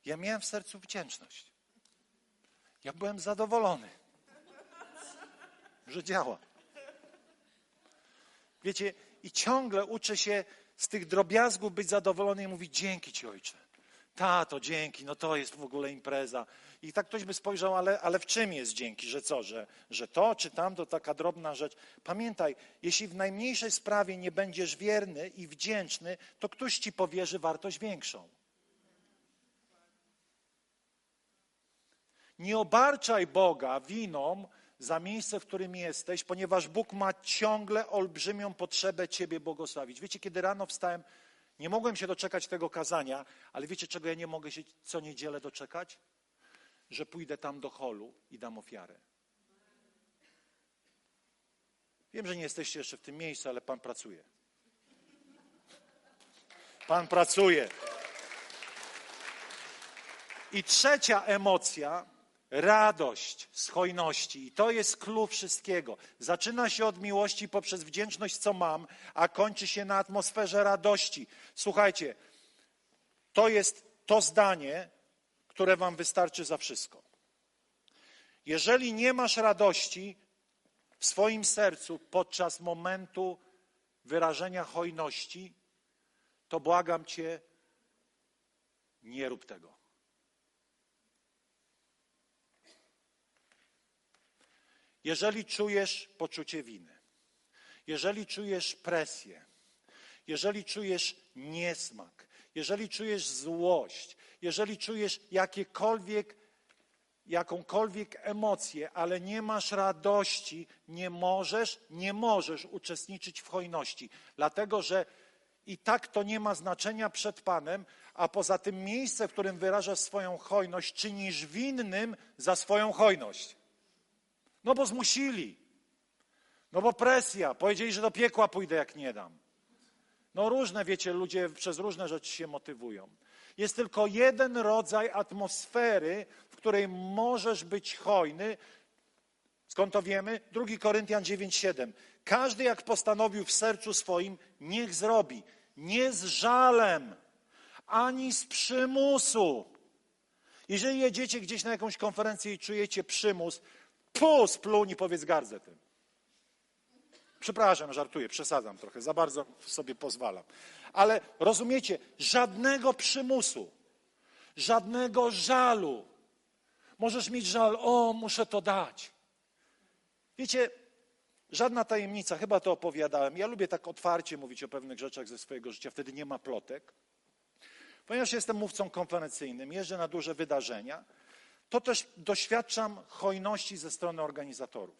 ja miałem w sercu wdzięczność. Ja byłem zadowolony, że działa. Wiecie, i ciągle uczę się z tych drobiazgów być zadowolony i mówić dzięki Ci Ojcze. Tato, dzięki, no to jest w ogóle impreza. I tak ktoś by spojrzał, ale, ale w czym jest dzięki, że co, że, że to czy tamto, taka drobna rzecz. Pamiętaj, jeśli w najmniejszej sprawie nie będziesz wierny i wdzięczny, to ktoś ci powierzy wartość większą. Nie obarczaj Boga winą za miejsce, w którym jesteś, ponieważ Bóg ma ciągle olbrzymią potrzebę Ciebie błogosławić. Wiecie, kiedy rano wstałem, nie mogłem się doczekać tego kazania, ale wiecie, czego ja nie mogę się co niedzielę doczekać? Że pójdę tam do holu i dam ofiarę. Wiem, że nie jesteście jeszcze w tym miejscu, ale Pan pracuje. Pan pracuje. I trzecia emocja radość z hojności. I to jest klucz wszystkiego. Zaczyna się od miłości poprzez wdzięczność, co mam, a kończy się na atmosferze radości. Słuchajcie, to jest to zdanie, które Wam wystarczy za wszystko. Jeżeli nie masz radości, w swoim sercu podczas momentu wyrażenia hojności, to błagam Cię, nie rób tego. Jeżeli czujesz poczucie winy, jeżeli czujesz presję, jeżeli czujesz niesmak, jeżeli czujesz złość, jeżeli czujesz jakiekolwiek, jakąkolwiek emocję, ale nie masz radości, nie możesz, nie możesz uczestniczyć w hojności, dlatego że i tak to nie ma znaczenia przed Panem, a poza tym miejsce, w którym wyrażasz swoją hojność, czynisz winnym za swoją hojność. No bo zmusili. No bo presja. Powiedzieli, że do piekła pójdę, jak nie dam. No różne, wiecie, ludzie przez różne rzeczy się motywują. Jest tylko jeden rodzaj atmosfery, w której możesz być hojny. Skąd to wiemy? 2 Koryntian 9:7. Każdy jak postanowił w sercu swoim, niech zrobi. Nie z żalem, ani z przymusu. Jeżeli jedziecie gdzieś na jakąś konferencję i czujecie przymus, pus, pluń i powiedz gardzę tym. Przepraszam, żartuję, przesadzam trochę, za bardzo sobie pozwalam. Ale rozumiecie, żadnego przymusu, żadnego żalu. Możesz mieć żal, o, muszę to dać. Wiecie, żadna tajemnica, chyba to opowiadałem. Ja lubię tak otwarcie mówić o pewnych rzeczach ze swojego życia, wtedy nie ma plotek. Ponieważ jestem mówcą konferencyjnym, jeżdżę na duże wydarzenia, to też doświadczam hojności ze strony organizatorów.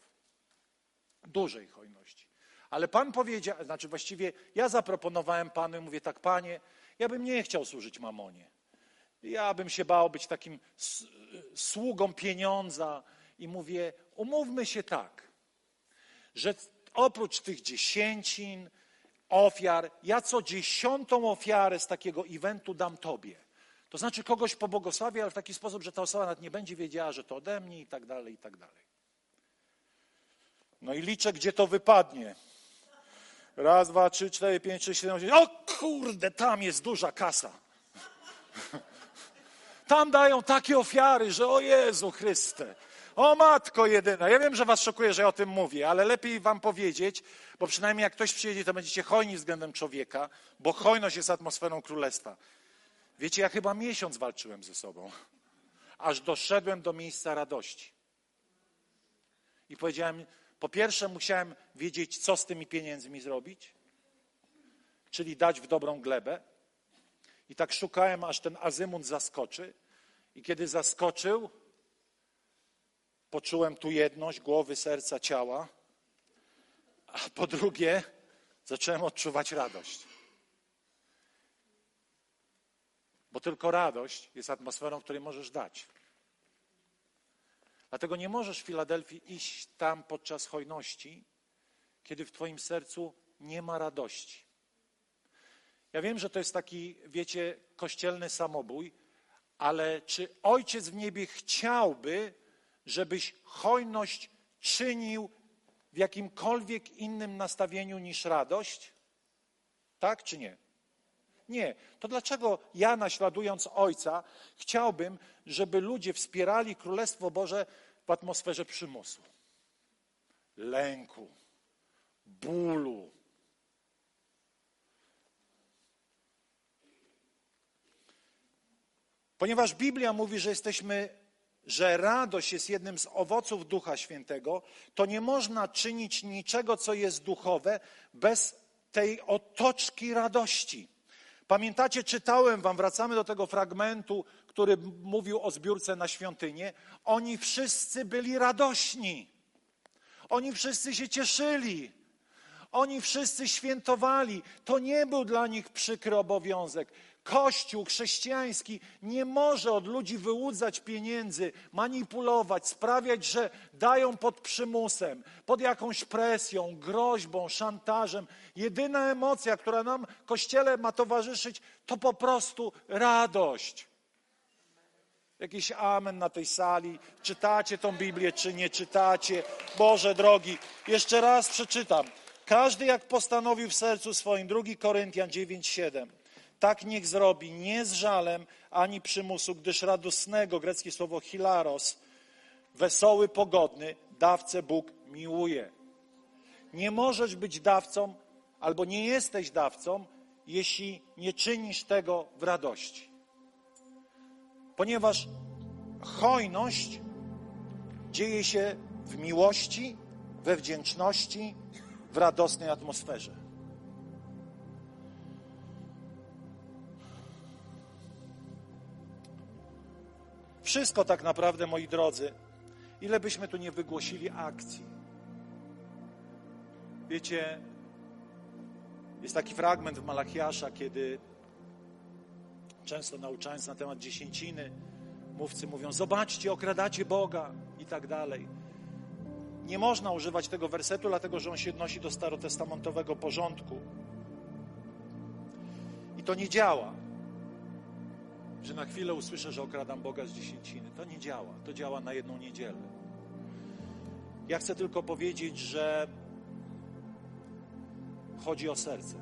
Dużej hojności. Ale Pan powiedział, znaczy właściwie ja zaproponowałem Panu i mówię tak, Panie, ja bym nie chciał służyć mamonie. Ja bym się bał być takim sługą pieniądza i mówię, umówmy się tak, że oprócz tych dziesięcin, ofiar, ja co dziesiątą ofiarę z takiego eventu dam Tobie. To znaczy kogoś pobłogosławię, ale w taki sposób, że ta osoba nawet nie będzie wiedziała, że to ode mnie i tak dalej, i tak dalej. No i liczę, gdzie to wypadnie. Raz, dwa, trzy, cztery, pięć, sześć, siedem, osiem. O kurde, tam jest duża kasa. Tam dają takie ofiary, że o Jezu Chryste. O matko jedyna. Ja wiem, że was szokuje, że ja o tym mówię, ale lepiej wam powiedzieć, bo przynajmniej jak ktoś przyjedzie, to będziecie hojni względem człowieka, bo hojność jest atmosferą królestwa. Wiecie, ja chyba miesiąc walczyłem ze sobą, aż doszedłem do miejsca radości. I powiedziałem, po pierwsze musiałem wiedzieć, co z tymi pieniędzmi zrobić, czyli dać w dobrą glebę. I tak szukałem, aż ten azymut zaskoczy. I kiedy zaskoczył, poczułem tu jedność głowy, serca, ciała. A po drugie, zacząłem odczuwać radość. Bo tylko radość jest atmosferą, której możesz dać. Dlatego nie możesz w Filadelfii iść tam podczas hojności, kiedy w Twoim sercu nie ma radości. Ja wiem, że to jest taki, wiecie, kościelny samobój, ale czy Ojciec w niebie chciałby, żebyś hojność czynił w jakimkolwiek innym nastawieniu niż radość? Tak czy nie? Nie. To dlaczego ja, naśladując Ojca, chciałbym, żeby ludzie wspierali Królestwo Boże w atmosferze przymusu, lęku, bólu? Ponieważ Biblia mówi, że jesteśmy, że radość jest jednym z owoców Ducha Świętego, to nie można czynić niczego, co jest duchowe, bez tej otoczki radości. Pamiętacie, czytałem wam, wracamy do tego fragmentu, który mówił o zbiórce na świątynię. Oni wszyscy byli radośni. Oni wszyscy się cieszyli. Oni wszyscy świętowali. To nie był dla nich przykry obowiązek. Kościół chrześcijański nie może od ludzi wyłudzać pieniędzy, manipulować, sprawiać, że dają pod przymusem, pod jakąś presją, groźbą, szantażem. Jedyna emocja, która nam, Kościele, ma towarzyszyć, to po prostu radość. Jakiś amen na tej sali. Czytacie tą Biblię, czy nie czytacie? Boże drogi, jeszcze raz przeczytam. Każdy jak postanowił w sercu swoim, 2 Koryntian 9, 7. Tak niech zrobi, nie z żalem ani przymusu, gdyż radosnego, greckie słowo hilaros, wesoły, pogodny, dawcę Bóg miłuje. Nie możesz być dawcą, albo nie jesteś dawcą, jeśli nie czynisz tego w radości. Ponieważ hojność dzieje się w miłości, we wdzięczności, w radosnej atmosferze. Wszystko tak naprawdę, moi drodzy, ile byśmy tu nie wygłosili akcji. Wiecie, jest taki fragment w Malachiasza, kiedy często nauczając na temat dziesięciny, mówcy mówią: Zobaczcie, okradacie Boga i tak dalej. Nie można używać tego wersetu, dlatego że on się odnosi do starotestamentowego porządku. I to nie działa że na chwilę usłyszę, że okradam Boga z dziesięciny. To nie działa. To działa na jedną niedzielę. Ja chcę tylko powiedzieć, że chodzi o serce.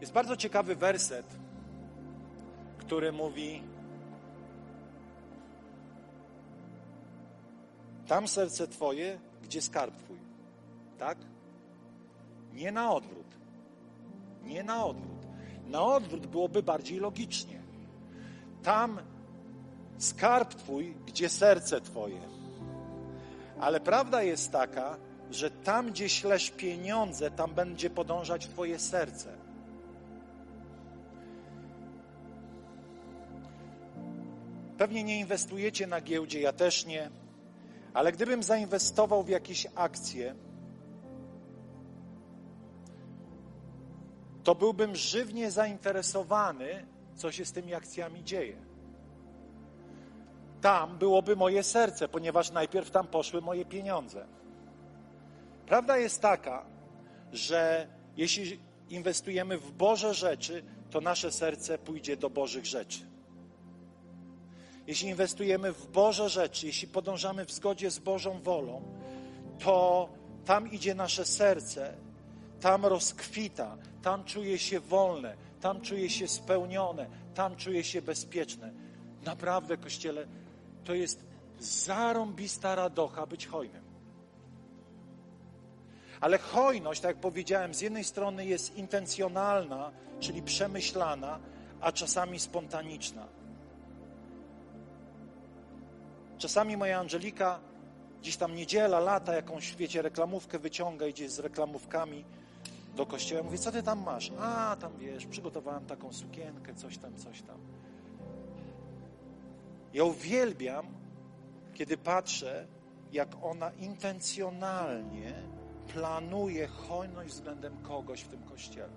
Jest bardzo ciekawy werset, który mówi: Tam serce Twoje, gdzie skarb Twój. Tak? Nie na odwrót. Nie na odwrót. Na odwrót byłoby bardziej logicznie. Tam skarb Twój, gdzie serce Twoje. Ale prawda jest taka, że tam, gdzie ślesz pieniądze, tam będzie podążać Twoje serce. Pewnie nie inwestujecie na giełdzie, ja też nie, ale gdybym zainwestował w jakieś akcje, to byłbym żywnie zainteresowany, co się z tymi akcjami dzieje. Tam byłoby moje serce, ponieważ najpierw tam poszły moje pieniądze. Prawda jest taka, że jeśli inwestujemy w Boże rzeczy, to nasze serce pójdzie do Bożych rzeczy. Jeśli inwestujemy w Boże rzeczy, jeśli podążamy w zgodzie z Bożą wolą, to tam idzie nasze serce tam rozkwita, tam czuje się wolne, tam czuje się spełnione, tam czuje się bezpieczne. Naprawdę, Kościele, to jest zarąbista radocha być hojnym. Ale hojność, tak jak powiedziałem, z jednej strony jest intencjonalna, czyli przemyślana, a czasami spontaniczna. Czasami moja Angelika gdzieś tam niedziela, lata, jakąś, wiecie, reklamówkę wyciąga, idzie z reklamówkami do kościoła. Mówię, co ty tam masz? A, tam wiesz, przygotowałem taką sukienkę, coś tam, coś tam. Ja uwielbiam, kiedy patrzę, jak ona intencjonalnie planuje hojność względem kogoś w tym kościele.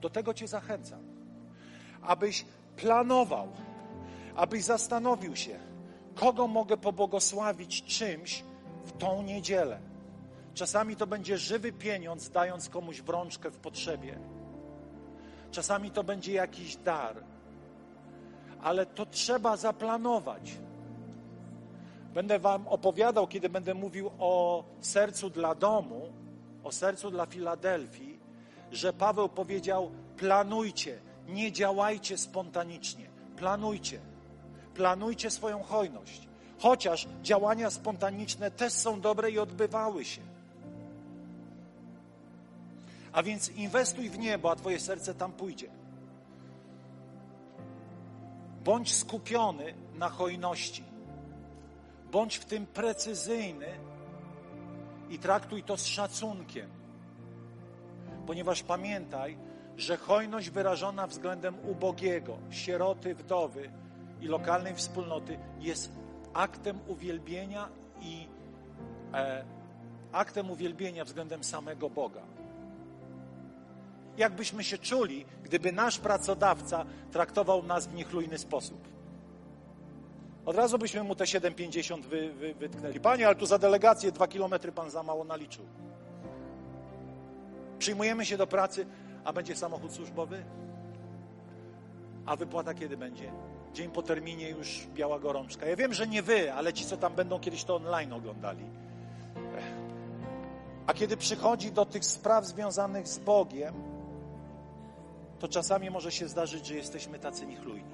Do tego Cię zachęcam, abyś planował, abyś zastanowił się, kogo mogę pobłogosławić czymś w tą niedzielę Czasami to będzie żywy pieniądz, dając komuś w rączkę w potrzebie. Czasami to będzie jakiś dar. Ale to trzeba zaplanować. Będę Wam opowiadał, kiedy będę mówił o sercu dla domu, o sercu dla Filadelfii, że Paweł powiedział: planujcie, nie działajcie spontanicznie, planujcie, planujcie swoją hojność. Chociaż działania spontaniczne też są dobre i odbywały się. A więc inwestuj w niebo, a Twoje serce tam pójdzie. Bądź skupiony na hojności. Bądź w tym precyzyjny i traktuj to z szacunkiem. Ponieważ pamiętaj, że hojność wyrażona względem ubogiego, sieroty, wdowy i lokalnej wspólnoty jest aktem uwielbienia i e, aktem uwielbienia względem samego Boga jakbyśmy się czuli, gdyby nasz pracodawca traktował nas w niechlujny sposób. Od razu byśmy mu te 7,50 wy, wy, wytknęli. Panie, ale tu za delegację dwa kilometry pan za mało naliczył. Przyjmujemy się do pracy, a będzie samochód służbowy? A wypłata kiedy będzie? Dzień po terminie już biała gorączka. Ja wiem, że nie wy, ale ci, co tam będą kiedyś to online oglądali. A kiedy przychodzi do tych spraw związanych z Bogiem, to czasami może się zdarzyć, że jesteśmy tacy niechlujni.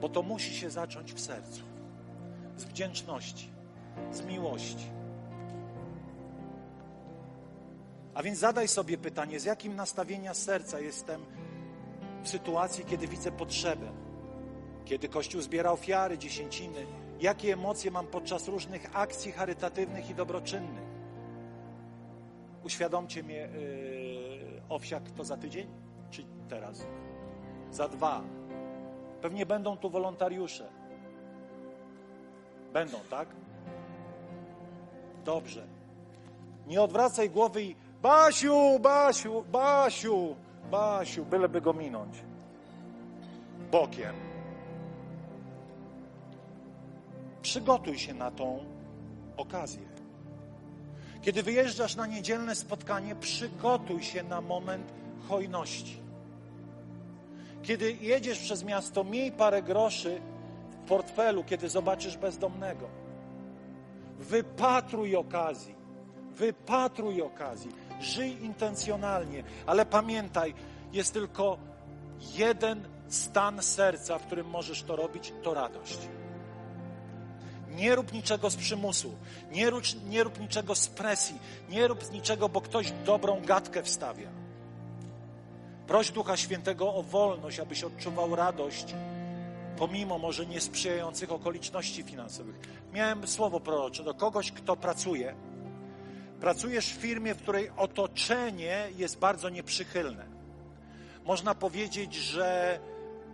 Bo to musi się zacząć w sercu. z wdzięczności, z miłości. A więc zadaj sobie pytanie, z jakim nastawienia serca jestem w sytuacji, kiedy widzę potrzebę, kiedy Kościół zbiera ofiary, dziesięciny, jakie emocje mam podczas różnych akcji charytatywnych i dobroczynnych. Uświadomcie mnie, yy, owsiak to za tydzień, czy teraz? Za dwa. Pewnie będą tu wolontariusze. Będą, tak? Dobrze. Nie odwracaj głowy i Basiu, Basiu, Basiu, Basiu, byleby go minąć. Bokiem. Przygotuj się na tą okazję. Kiedy wyjeżdżasz na niedzielne spotkanie, przygotuj się na moment hojności. Kiedy jedziesz przez miasto, miej parę groszy w portfelu, kiedy zobaczysz bezdomnego. Wypatruj okazji. Wypatruj okazji. Żyj intencjonalnie, ale pamiętaj, jest tylko jeden stan serca, w którym możesz to robić, to radość. Nie rób niczego z przymusu, nie rób, nie rób niczego z presji, nie rób niczego, bo ktoś dobrą gadkę wstawia. Proś Ducha Świętego o wolność, abyś odczuwał radość, pomimo może niesprzyjających okoliczności finansowych. Miałem słowo prorocze do kogoś, kto pracuje. Pracujesz w firmie, w której otoczenie jest bardzo nieprzychylne. Można powiedzieć, że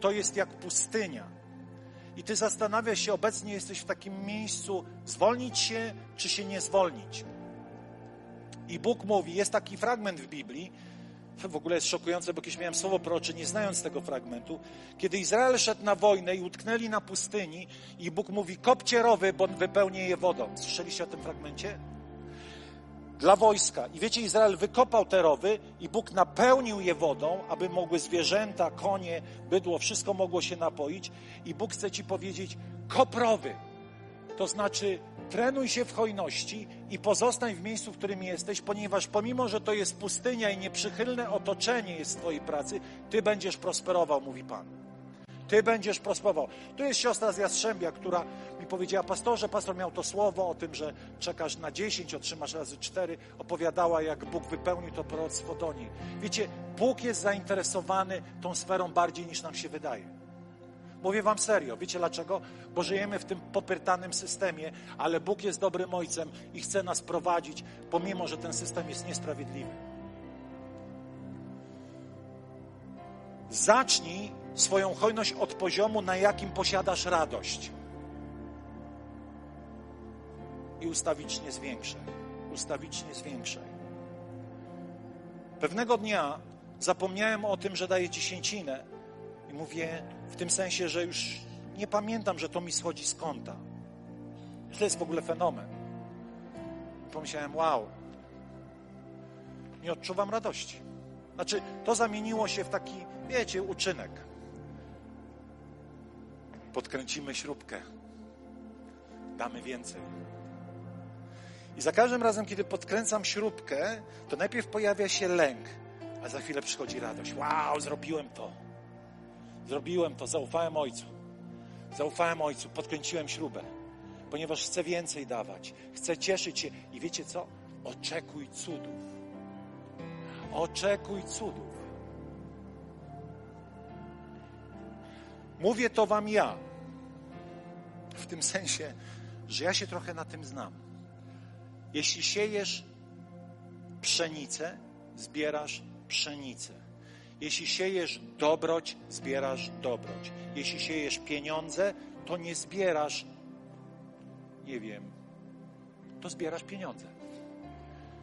to jest jak pustynia. I ty zastanawiasz się, obecnie jesteś w takim miejscu, zwolnić się, czy się nie zwolnić. I Bóg mówi, jest taki fragment w Biblii, w ogóle jest szokujące, bo kiedyś miałem słowo prorocze, nie znając tego fragmentu, kiedy Izrael szedł na wojnę i utknęli na pustyni i Bóg mówi, kopcie rowy, bo wypełnię je wodą. Słyszeliście o tym fragmencie? Dla wojska. I wiecie, Izrael wykopał te rowy i Bóg napełnił je wodą, aby mogły zwierzęta, konie, bydło, wszystko mogło się napoić. I Bóg chce ci powiedzieć, kop rowy. To znaczy, trenuj się w hojności i pozostań w miejscu, w którym jesteś, ponieważ pomimo, że to jest pustynia i nieprzychylne otoczenie jest Twojej pracy, Ty będziesz prosperował, mówi Pan. Ty będziesz prosperował. Tu jest siostra z Jastrzębia, która mi powiedziała, pastorze, pastor miał to słowo o tym, że czekasz na 10, otrzymasz razy 4. Opowiadała, jak Bóg wypełnił to proroctwo do niej. Wiecie, Bóg jest zainteresowany tą sferą bardziej niż nam się wydaje. Mówię wam serio. Wiecie dlaczego? Bo żyjemy w tym popyrtanym systemie, ale Bóg jest dobrym ojcem i chce nas prowadzić, pomimo, że ten system jest niesprawiedliwy. Zacznij swoją hojność od poziomu, na jakim posiadasz radość. I ustawicznie zwiększaj. Ustawicznie zwiększaj. Pewnego dnia zapomniałem o tym, że daję dziesięcinę i mówię w tym sensie, że już nie pamiętam, że to mi schodzi z kąta. To jest w ogóle fenomen. Pomyślałem, wow, nie odczuwam radości. Znaczy, to zamieniło się w taki, wiecie, uczynek. Podkręcimy śrubkę, damy więcej. I za każdym razem, kiedy podkręcam śrubkę, to najpierw pojawia się lęk, a za chwilę przychodzi radość. Wow, zrobiłem to. Zrobiłem to, zaufałem Ojcu. Zaufałem Ojcu, podkręciłem śrubę, ponieważ chcę więcej dawać, chcę cieszyć się. I wiecie co? Oczekuj cudów. Oczekuj cudów. Mówię to Wam ja, w tym sensie, że ja się trochę na tym znam. Jeśli siejesz pszenicę, zbierasz pszenicę. Jeśli siejesz dobroć, zbierasz dobroć. Jeśli siejesz pieniądze, to nie zbierasz, nie wiem, to zbierasz pieniądze.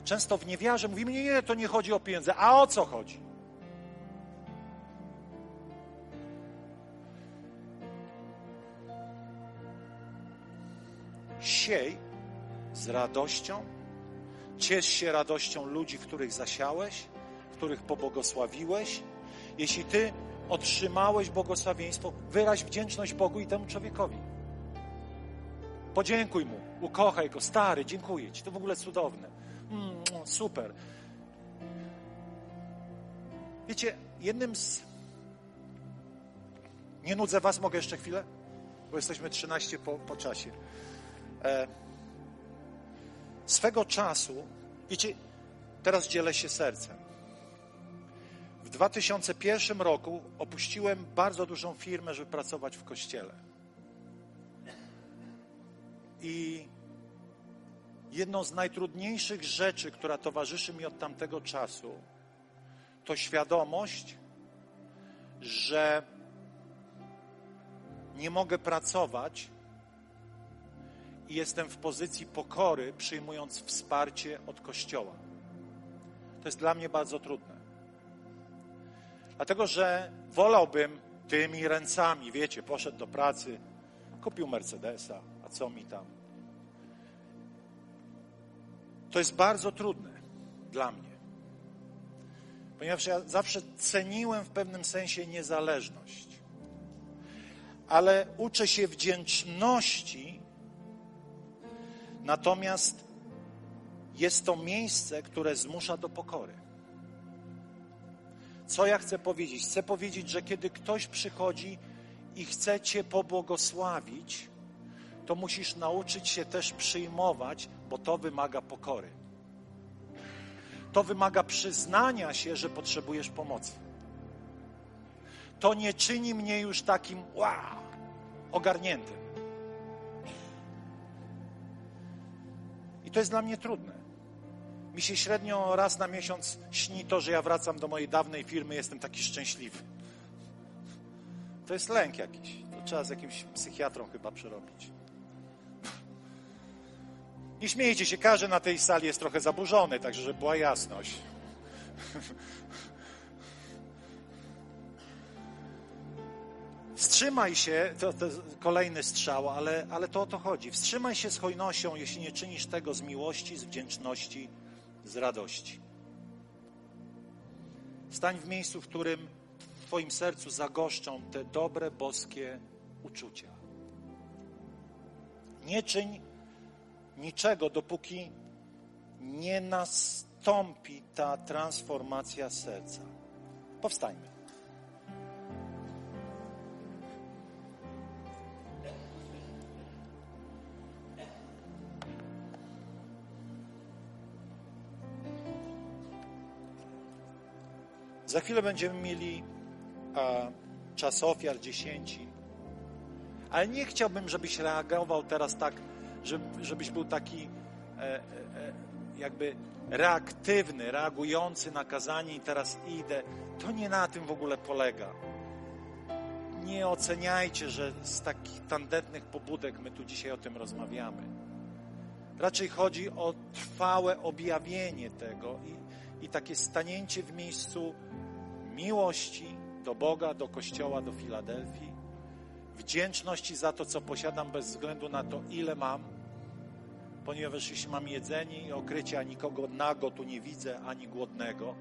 Często w niewiarze mówimy, nie, nie, to nie chodzi o pieniądze. A o co chodzi? Siej z radością, ciesz się radością ludzi, których zasiałeś, których pobłogosławiłeś, jeśli ty otrzymałeś błogosławieństwo, wyraź wdzięczność Bogu i temu człowiekowi. Podziękuj mu, ukochaj go, stary, dziękuję ci, to w ogóle cudowne. Mm, super. Wiecie, jednym z. Nie nudzę was, mogę jeszcze chwilę? bo jesteśmy 13 po, po czasie. E, swego czasu, wiecie, teraz dzielę się sercem. W 2001 roku opuściłem bardzo dużą firmę, żeby pracować w kościele. I jedną z najtrudniejszych rzeczy, która towarzyszy mi od tamtego czasu, to świadomość, że nie mogę pracować i jestem w pozycji pokory, przyjmując wsparcie od Kościoła. To jest dla mnie bardzo trudne. Dlatego, że wolałbym tymi ręcami, wiecie, poszedł do pracy, kupił Mercedesa, a co mi tam? To jest bardzo trudne dla mnie. Ponieważ ja zawsze ceniłem w pewnym sensie niezależność. Ale uczę się wdzięczności, natomiast jest to miejsce, które zmusza do pokory. Co ja chcę powiedzieć? Chcę powiedzieć, że kiedy ktoś przychodzi i chce Cię pobłogosławić, to musisz nauczyć się też przyjmować, bo to wymaga pokory. To wymaga przyznania się, że potrzebujesz pomocy. To nie czyni mnie już takim wow, ogarniętym. I to jest dla mnie trudne. Mi się średnio raz na miesiąc śni to, że ja wracam do mojej dawnej firmy, jestem taki szczęśliwy. To jest lęk jakiś. To trzeba z jakimś psychiatrą chyba przerobić. Nie śmiejcie się, każdy na tej sali jest trochę zaburzony, także żeby była jasność. Wstrzymaj się, to, to kolejny strzał, ale, ale to o to chodzi. Wstrzymaj się z hojnością, jeśli nie czynisz tego z miłości, z wdzięczności, z radości. Stań w miejscu, w którym w Twoim sercu zagoszczą te dobre, boskie uczucia. Nie czyń niczego, dopóki nie nastąpi ta transformacja serca. Powstańmy. Za chwilę będziemy mieli a, czas ofiar dziesięci. Ale nie chciałbym, żebyś reagował teraz tak, żebyś był taki e, e, jakby reaktywny, reagujący na kazanie i teraz idę. To nie na tym w ogóle polega. Nie oceniajcie, że z takich tandetnych pobudek my tu dzisiaj o tym rozmawiamy. Raczej chodzi o trwałe objawienie tego i, i takie stanięcie w miejscu miłości do Boga, do Kościoła, do Filadelfii, wdzięczności za to, co posiadam, bez względu na to, ile mam, ponieważ jeśli mam jedzenie i okrycie, a nikogo nago tu nie widzę, ani głodnego,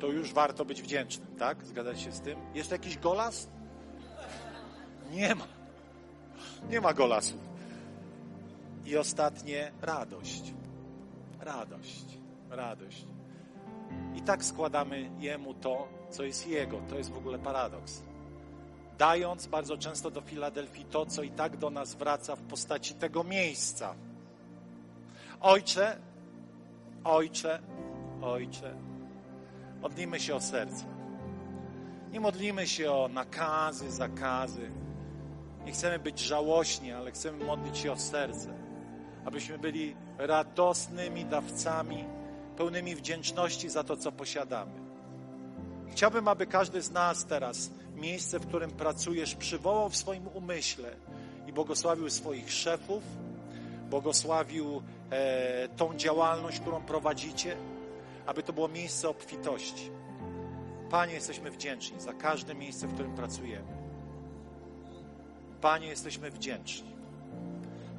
to już warto być wdzięcznym, tak? Zgadzacie się z tym? Jest jakiś golas? Nie ma. Nie ma golasów. I ostatnie, radość. Radość. Radość. I tak składamy Jemu to, co jest Jego. To jest w ogóle paradoks. Dając bardzo często do Filadelfii to, co i tak do nas wraca w postaci tego miejsca. Ojcze, Ojcze, Ojcze, modlimy się o serce. Nie modlimy się o nakazy, zakazy. Nie chcemy być żałośni, ale chcemy modlić się o serce, abyśmy byli radosnymi dawcami pełnymi wdzięczności za to, co posiadamy. Chciałbym, aby każdy z nas teraz miejsce, w którym pracujesz, przywołał w swoim umyśle i błogosławił swoich szefów, błogosławił e, tą działalność, którą prowadzicie, aby to było miejsce obfitości. Panie, jesteśmy wdzięczni za każde miejsce, w którym pracujemy. Panie, jesteśmy wdzięczni.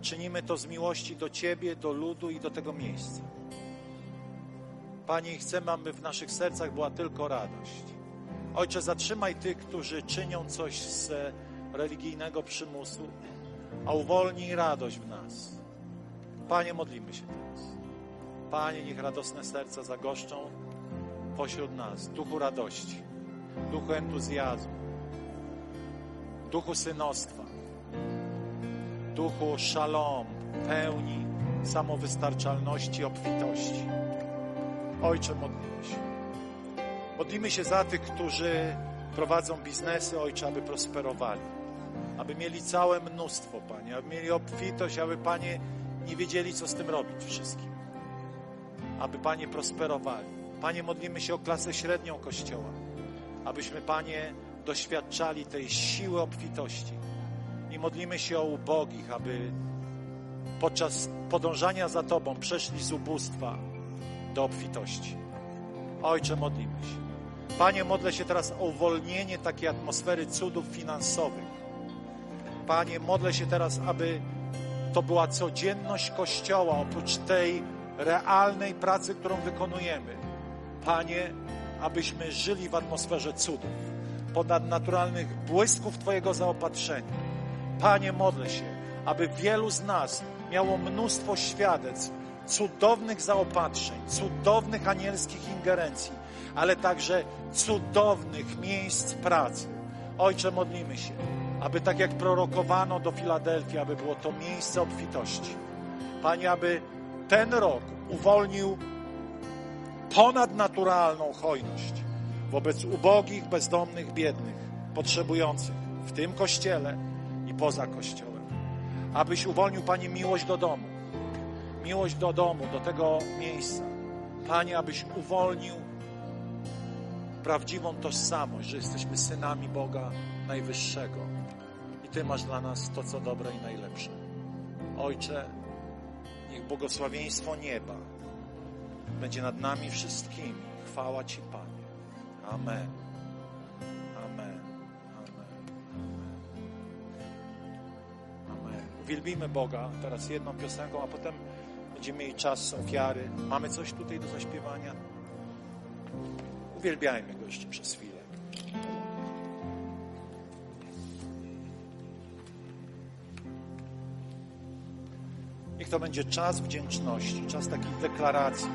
Czynimy to z miłości do Ciebie, do ludu i do tego miejsca. Panie, chcemy, aby w naszych sercach była tylko radość. Ojcze, zatrzymaj tych, którzy czynią coś z religijnego przymusu, a uwolnij radość w nas. Panie, modlimy się teraz. Panie, niech radosne serca zagoszczą pośród nas. Duchu radości, duchu entuzjazmu, duchu synostwa, duchu szalom, pełni, samowystarczalności, obfitości. Ojcze, modlimy się. Modlimy się za tych, którzy prowadzą biznesy, Ojcze, aby prosperowali, aby mieli całe mnóstwo, Panie, aby mieli obfitość, aby, Panie, nie wiedzieli, co z tym robić wszystkim. Aby, Panie, prosperowali. Panie, modlimy się o klasę średnią Kościoła, abyśmy, Panie, doświadczali tej siły obfitości. I modlimy się o ubogich, aby podczas podążania za Tobą przeszli z ubóstwa do obfitości. Ojcze, modlimy się. Panie, modlę się teraz o uwolnienie takiej atmosfery cudów finansowych. Panie, modlę się teraz, aby to była codzienność Kościoła, oprócz tej realnej pracy, którą wykonujemy. Panie, abyśmy żyli w atmosferze cudów, ponadnaturalnych błysków Twojego zaopatrzenia. Panie, modlę się, aby wielu z nas miało mnóstwo świadectw, cudownych zaopatrzeń, cudownych anielskich ingerencji, ale także cudownych miejsc pracy. Ojcze, modlimy się, aby tak jak prorokowano do Filadelfii, aby było to miejsce obfitości. Panie, aby ten rok uwolnił ponadnaturalną hojność wobec ubogich, bezdomnych, biednych, potrzebujących w tym kościele i poza kościołem. Abyś uwolnił, Panie, miłość do domu, miłość do domu, do tego miejsca. Panie, abyś uwolnił prawdziwą tożsamość, że jesteśmy synami Boga Najwyższego i Ty masz dla nas to, co dobre i najlepsze. Ojcze, niech błogosławieństwo nieba będzie nad nami wszystkimi. Chwała Ci, Panie. Amen. Amen. Amen. Amen. Uwielbimy Boga teraz jedną piosenką, a potem będziemy mieli czas ofiary. Mamy coś tutaj do zaśpiewania? Uwielbiajmy Go jeszcze przez chwilę. Niech to będzie czas wdzięczności, czas takich deklaracji.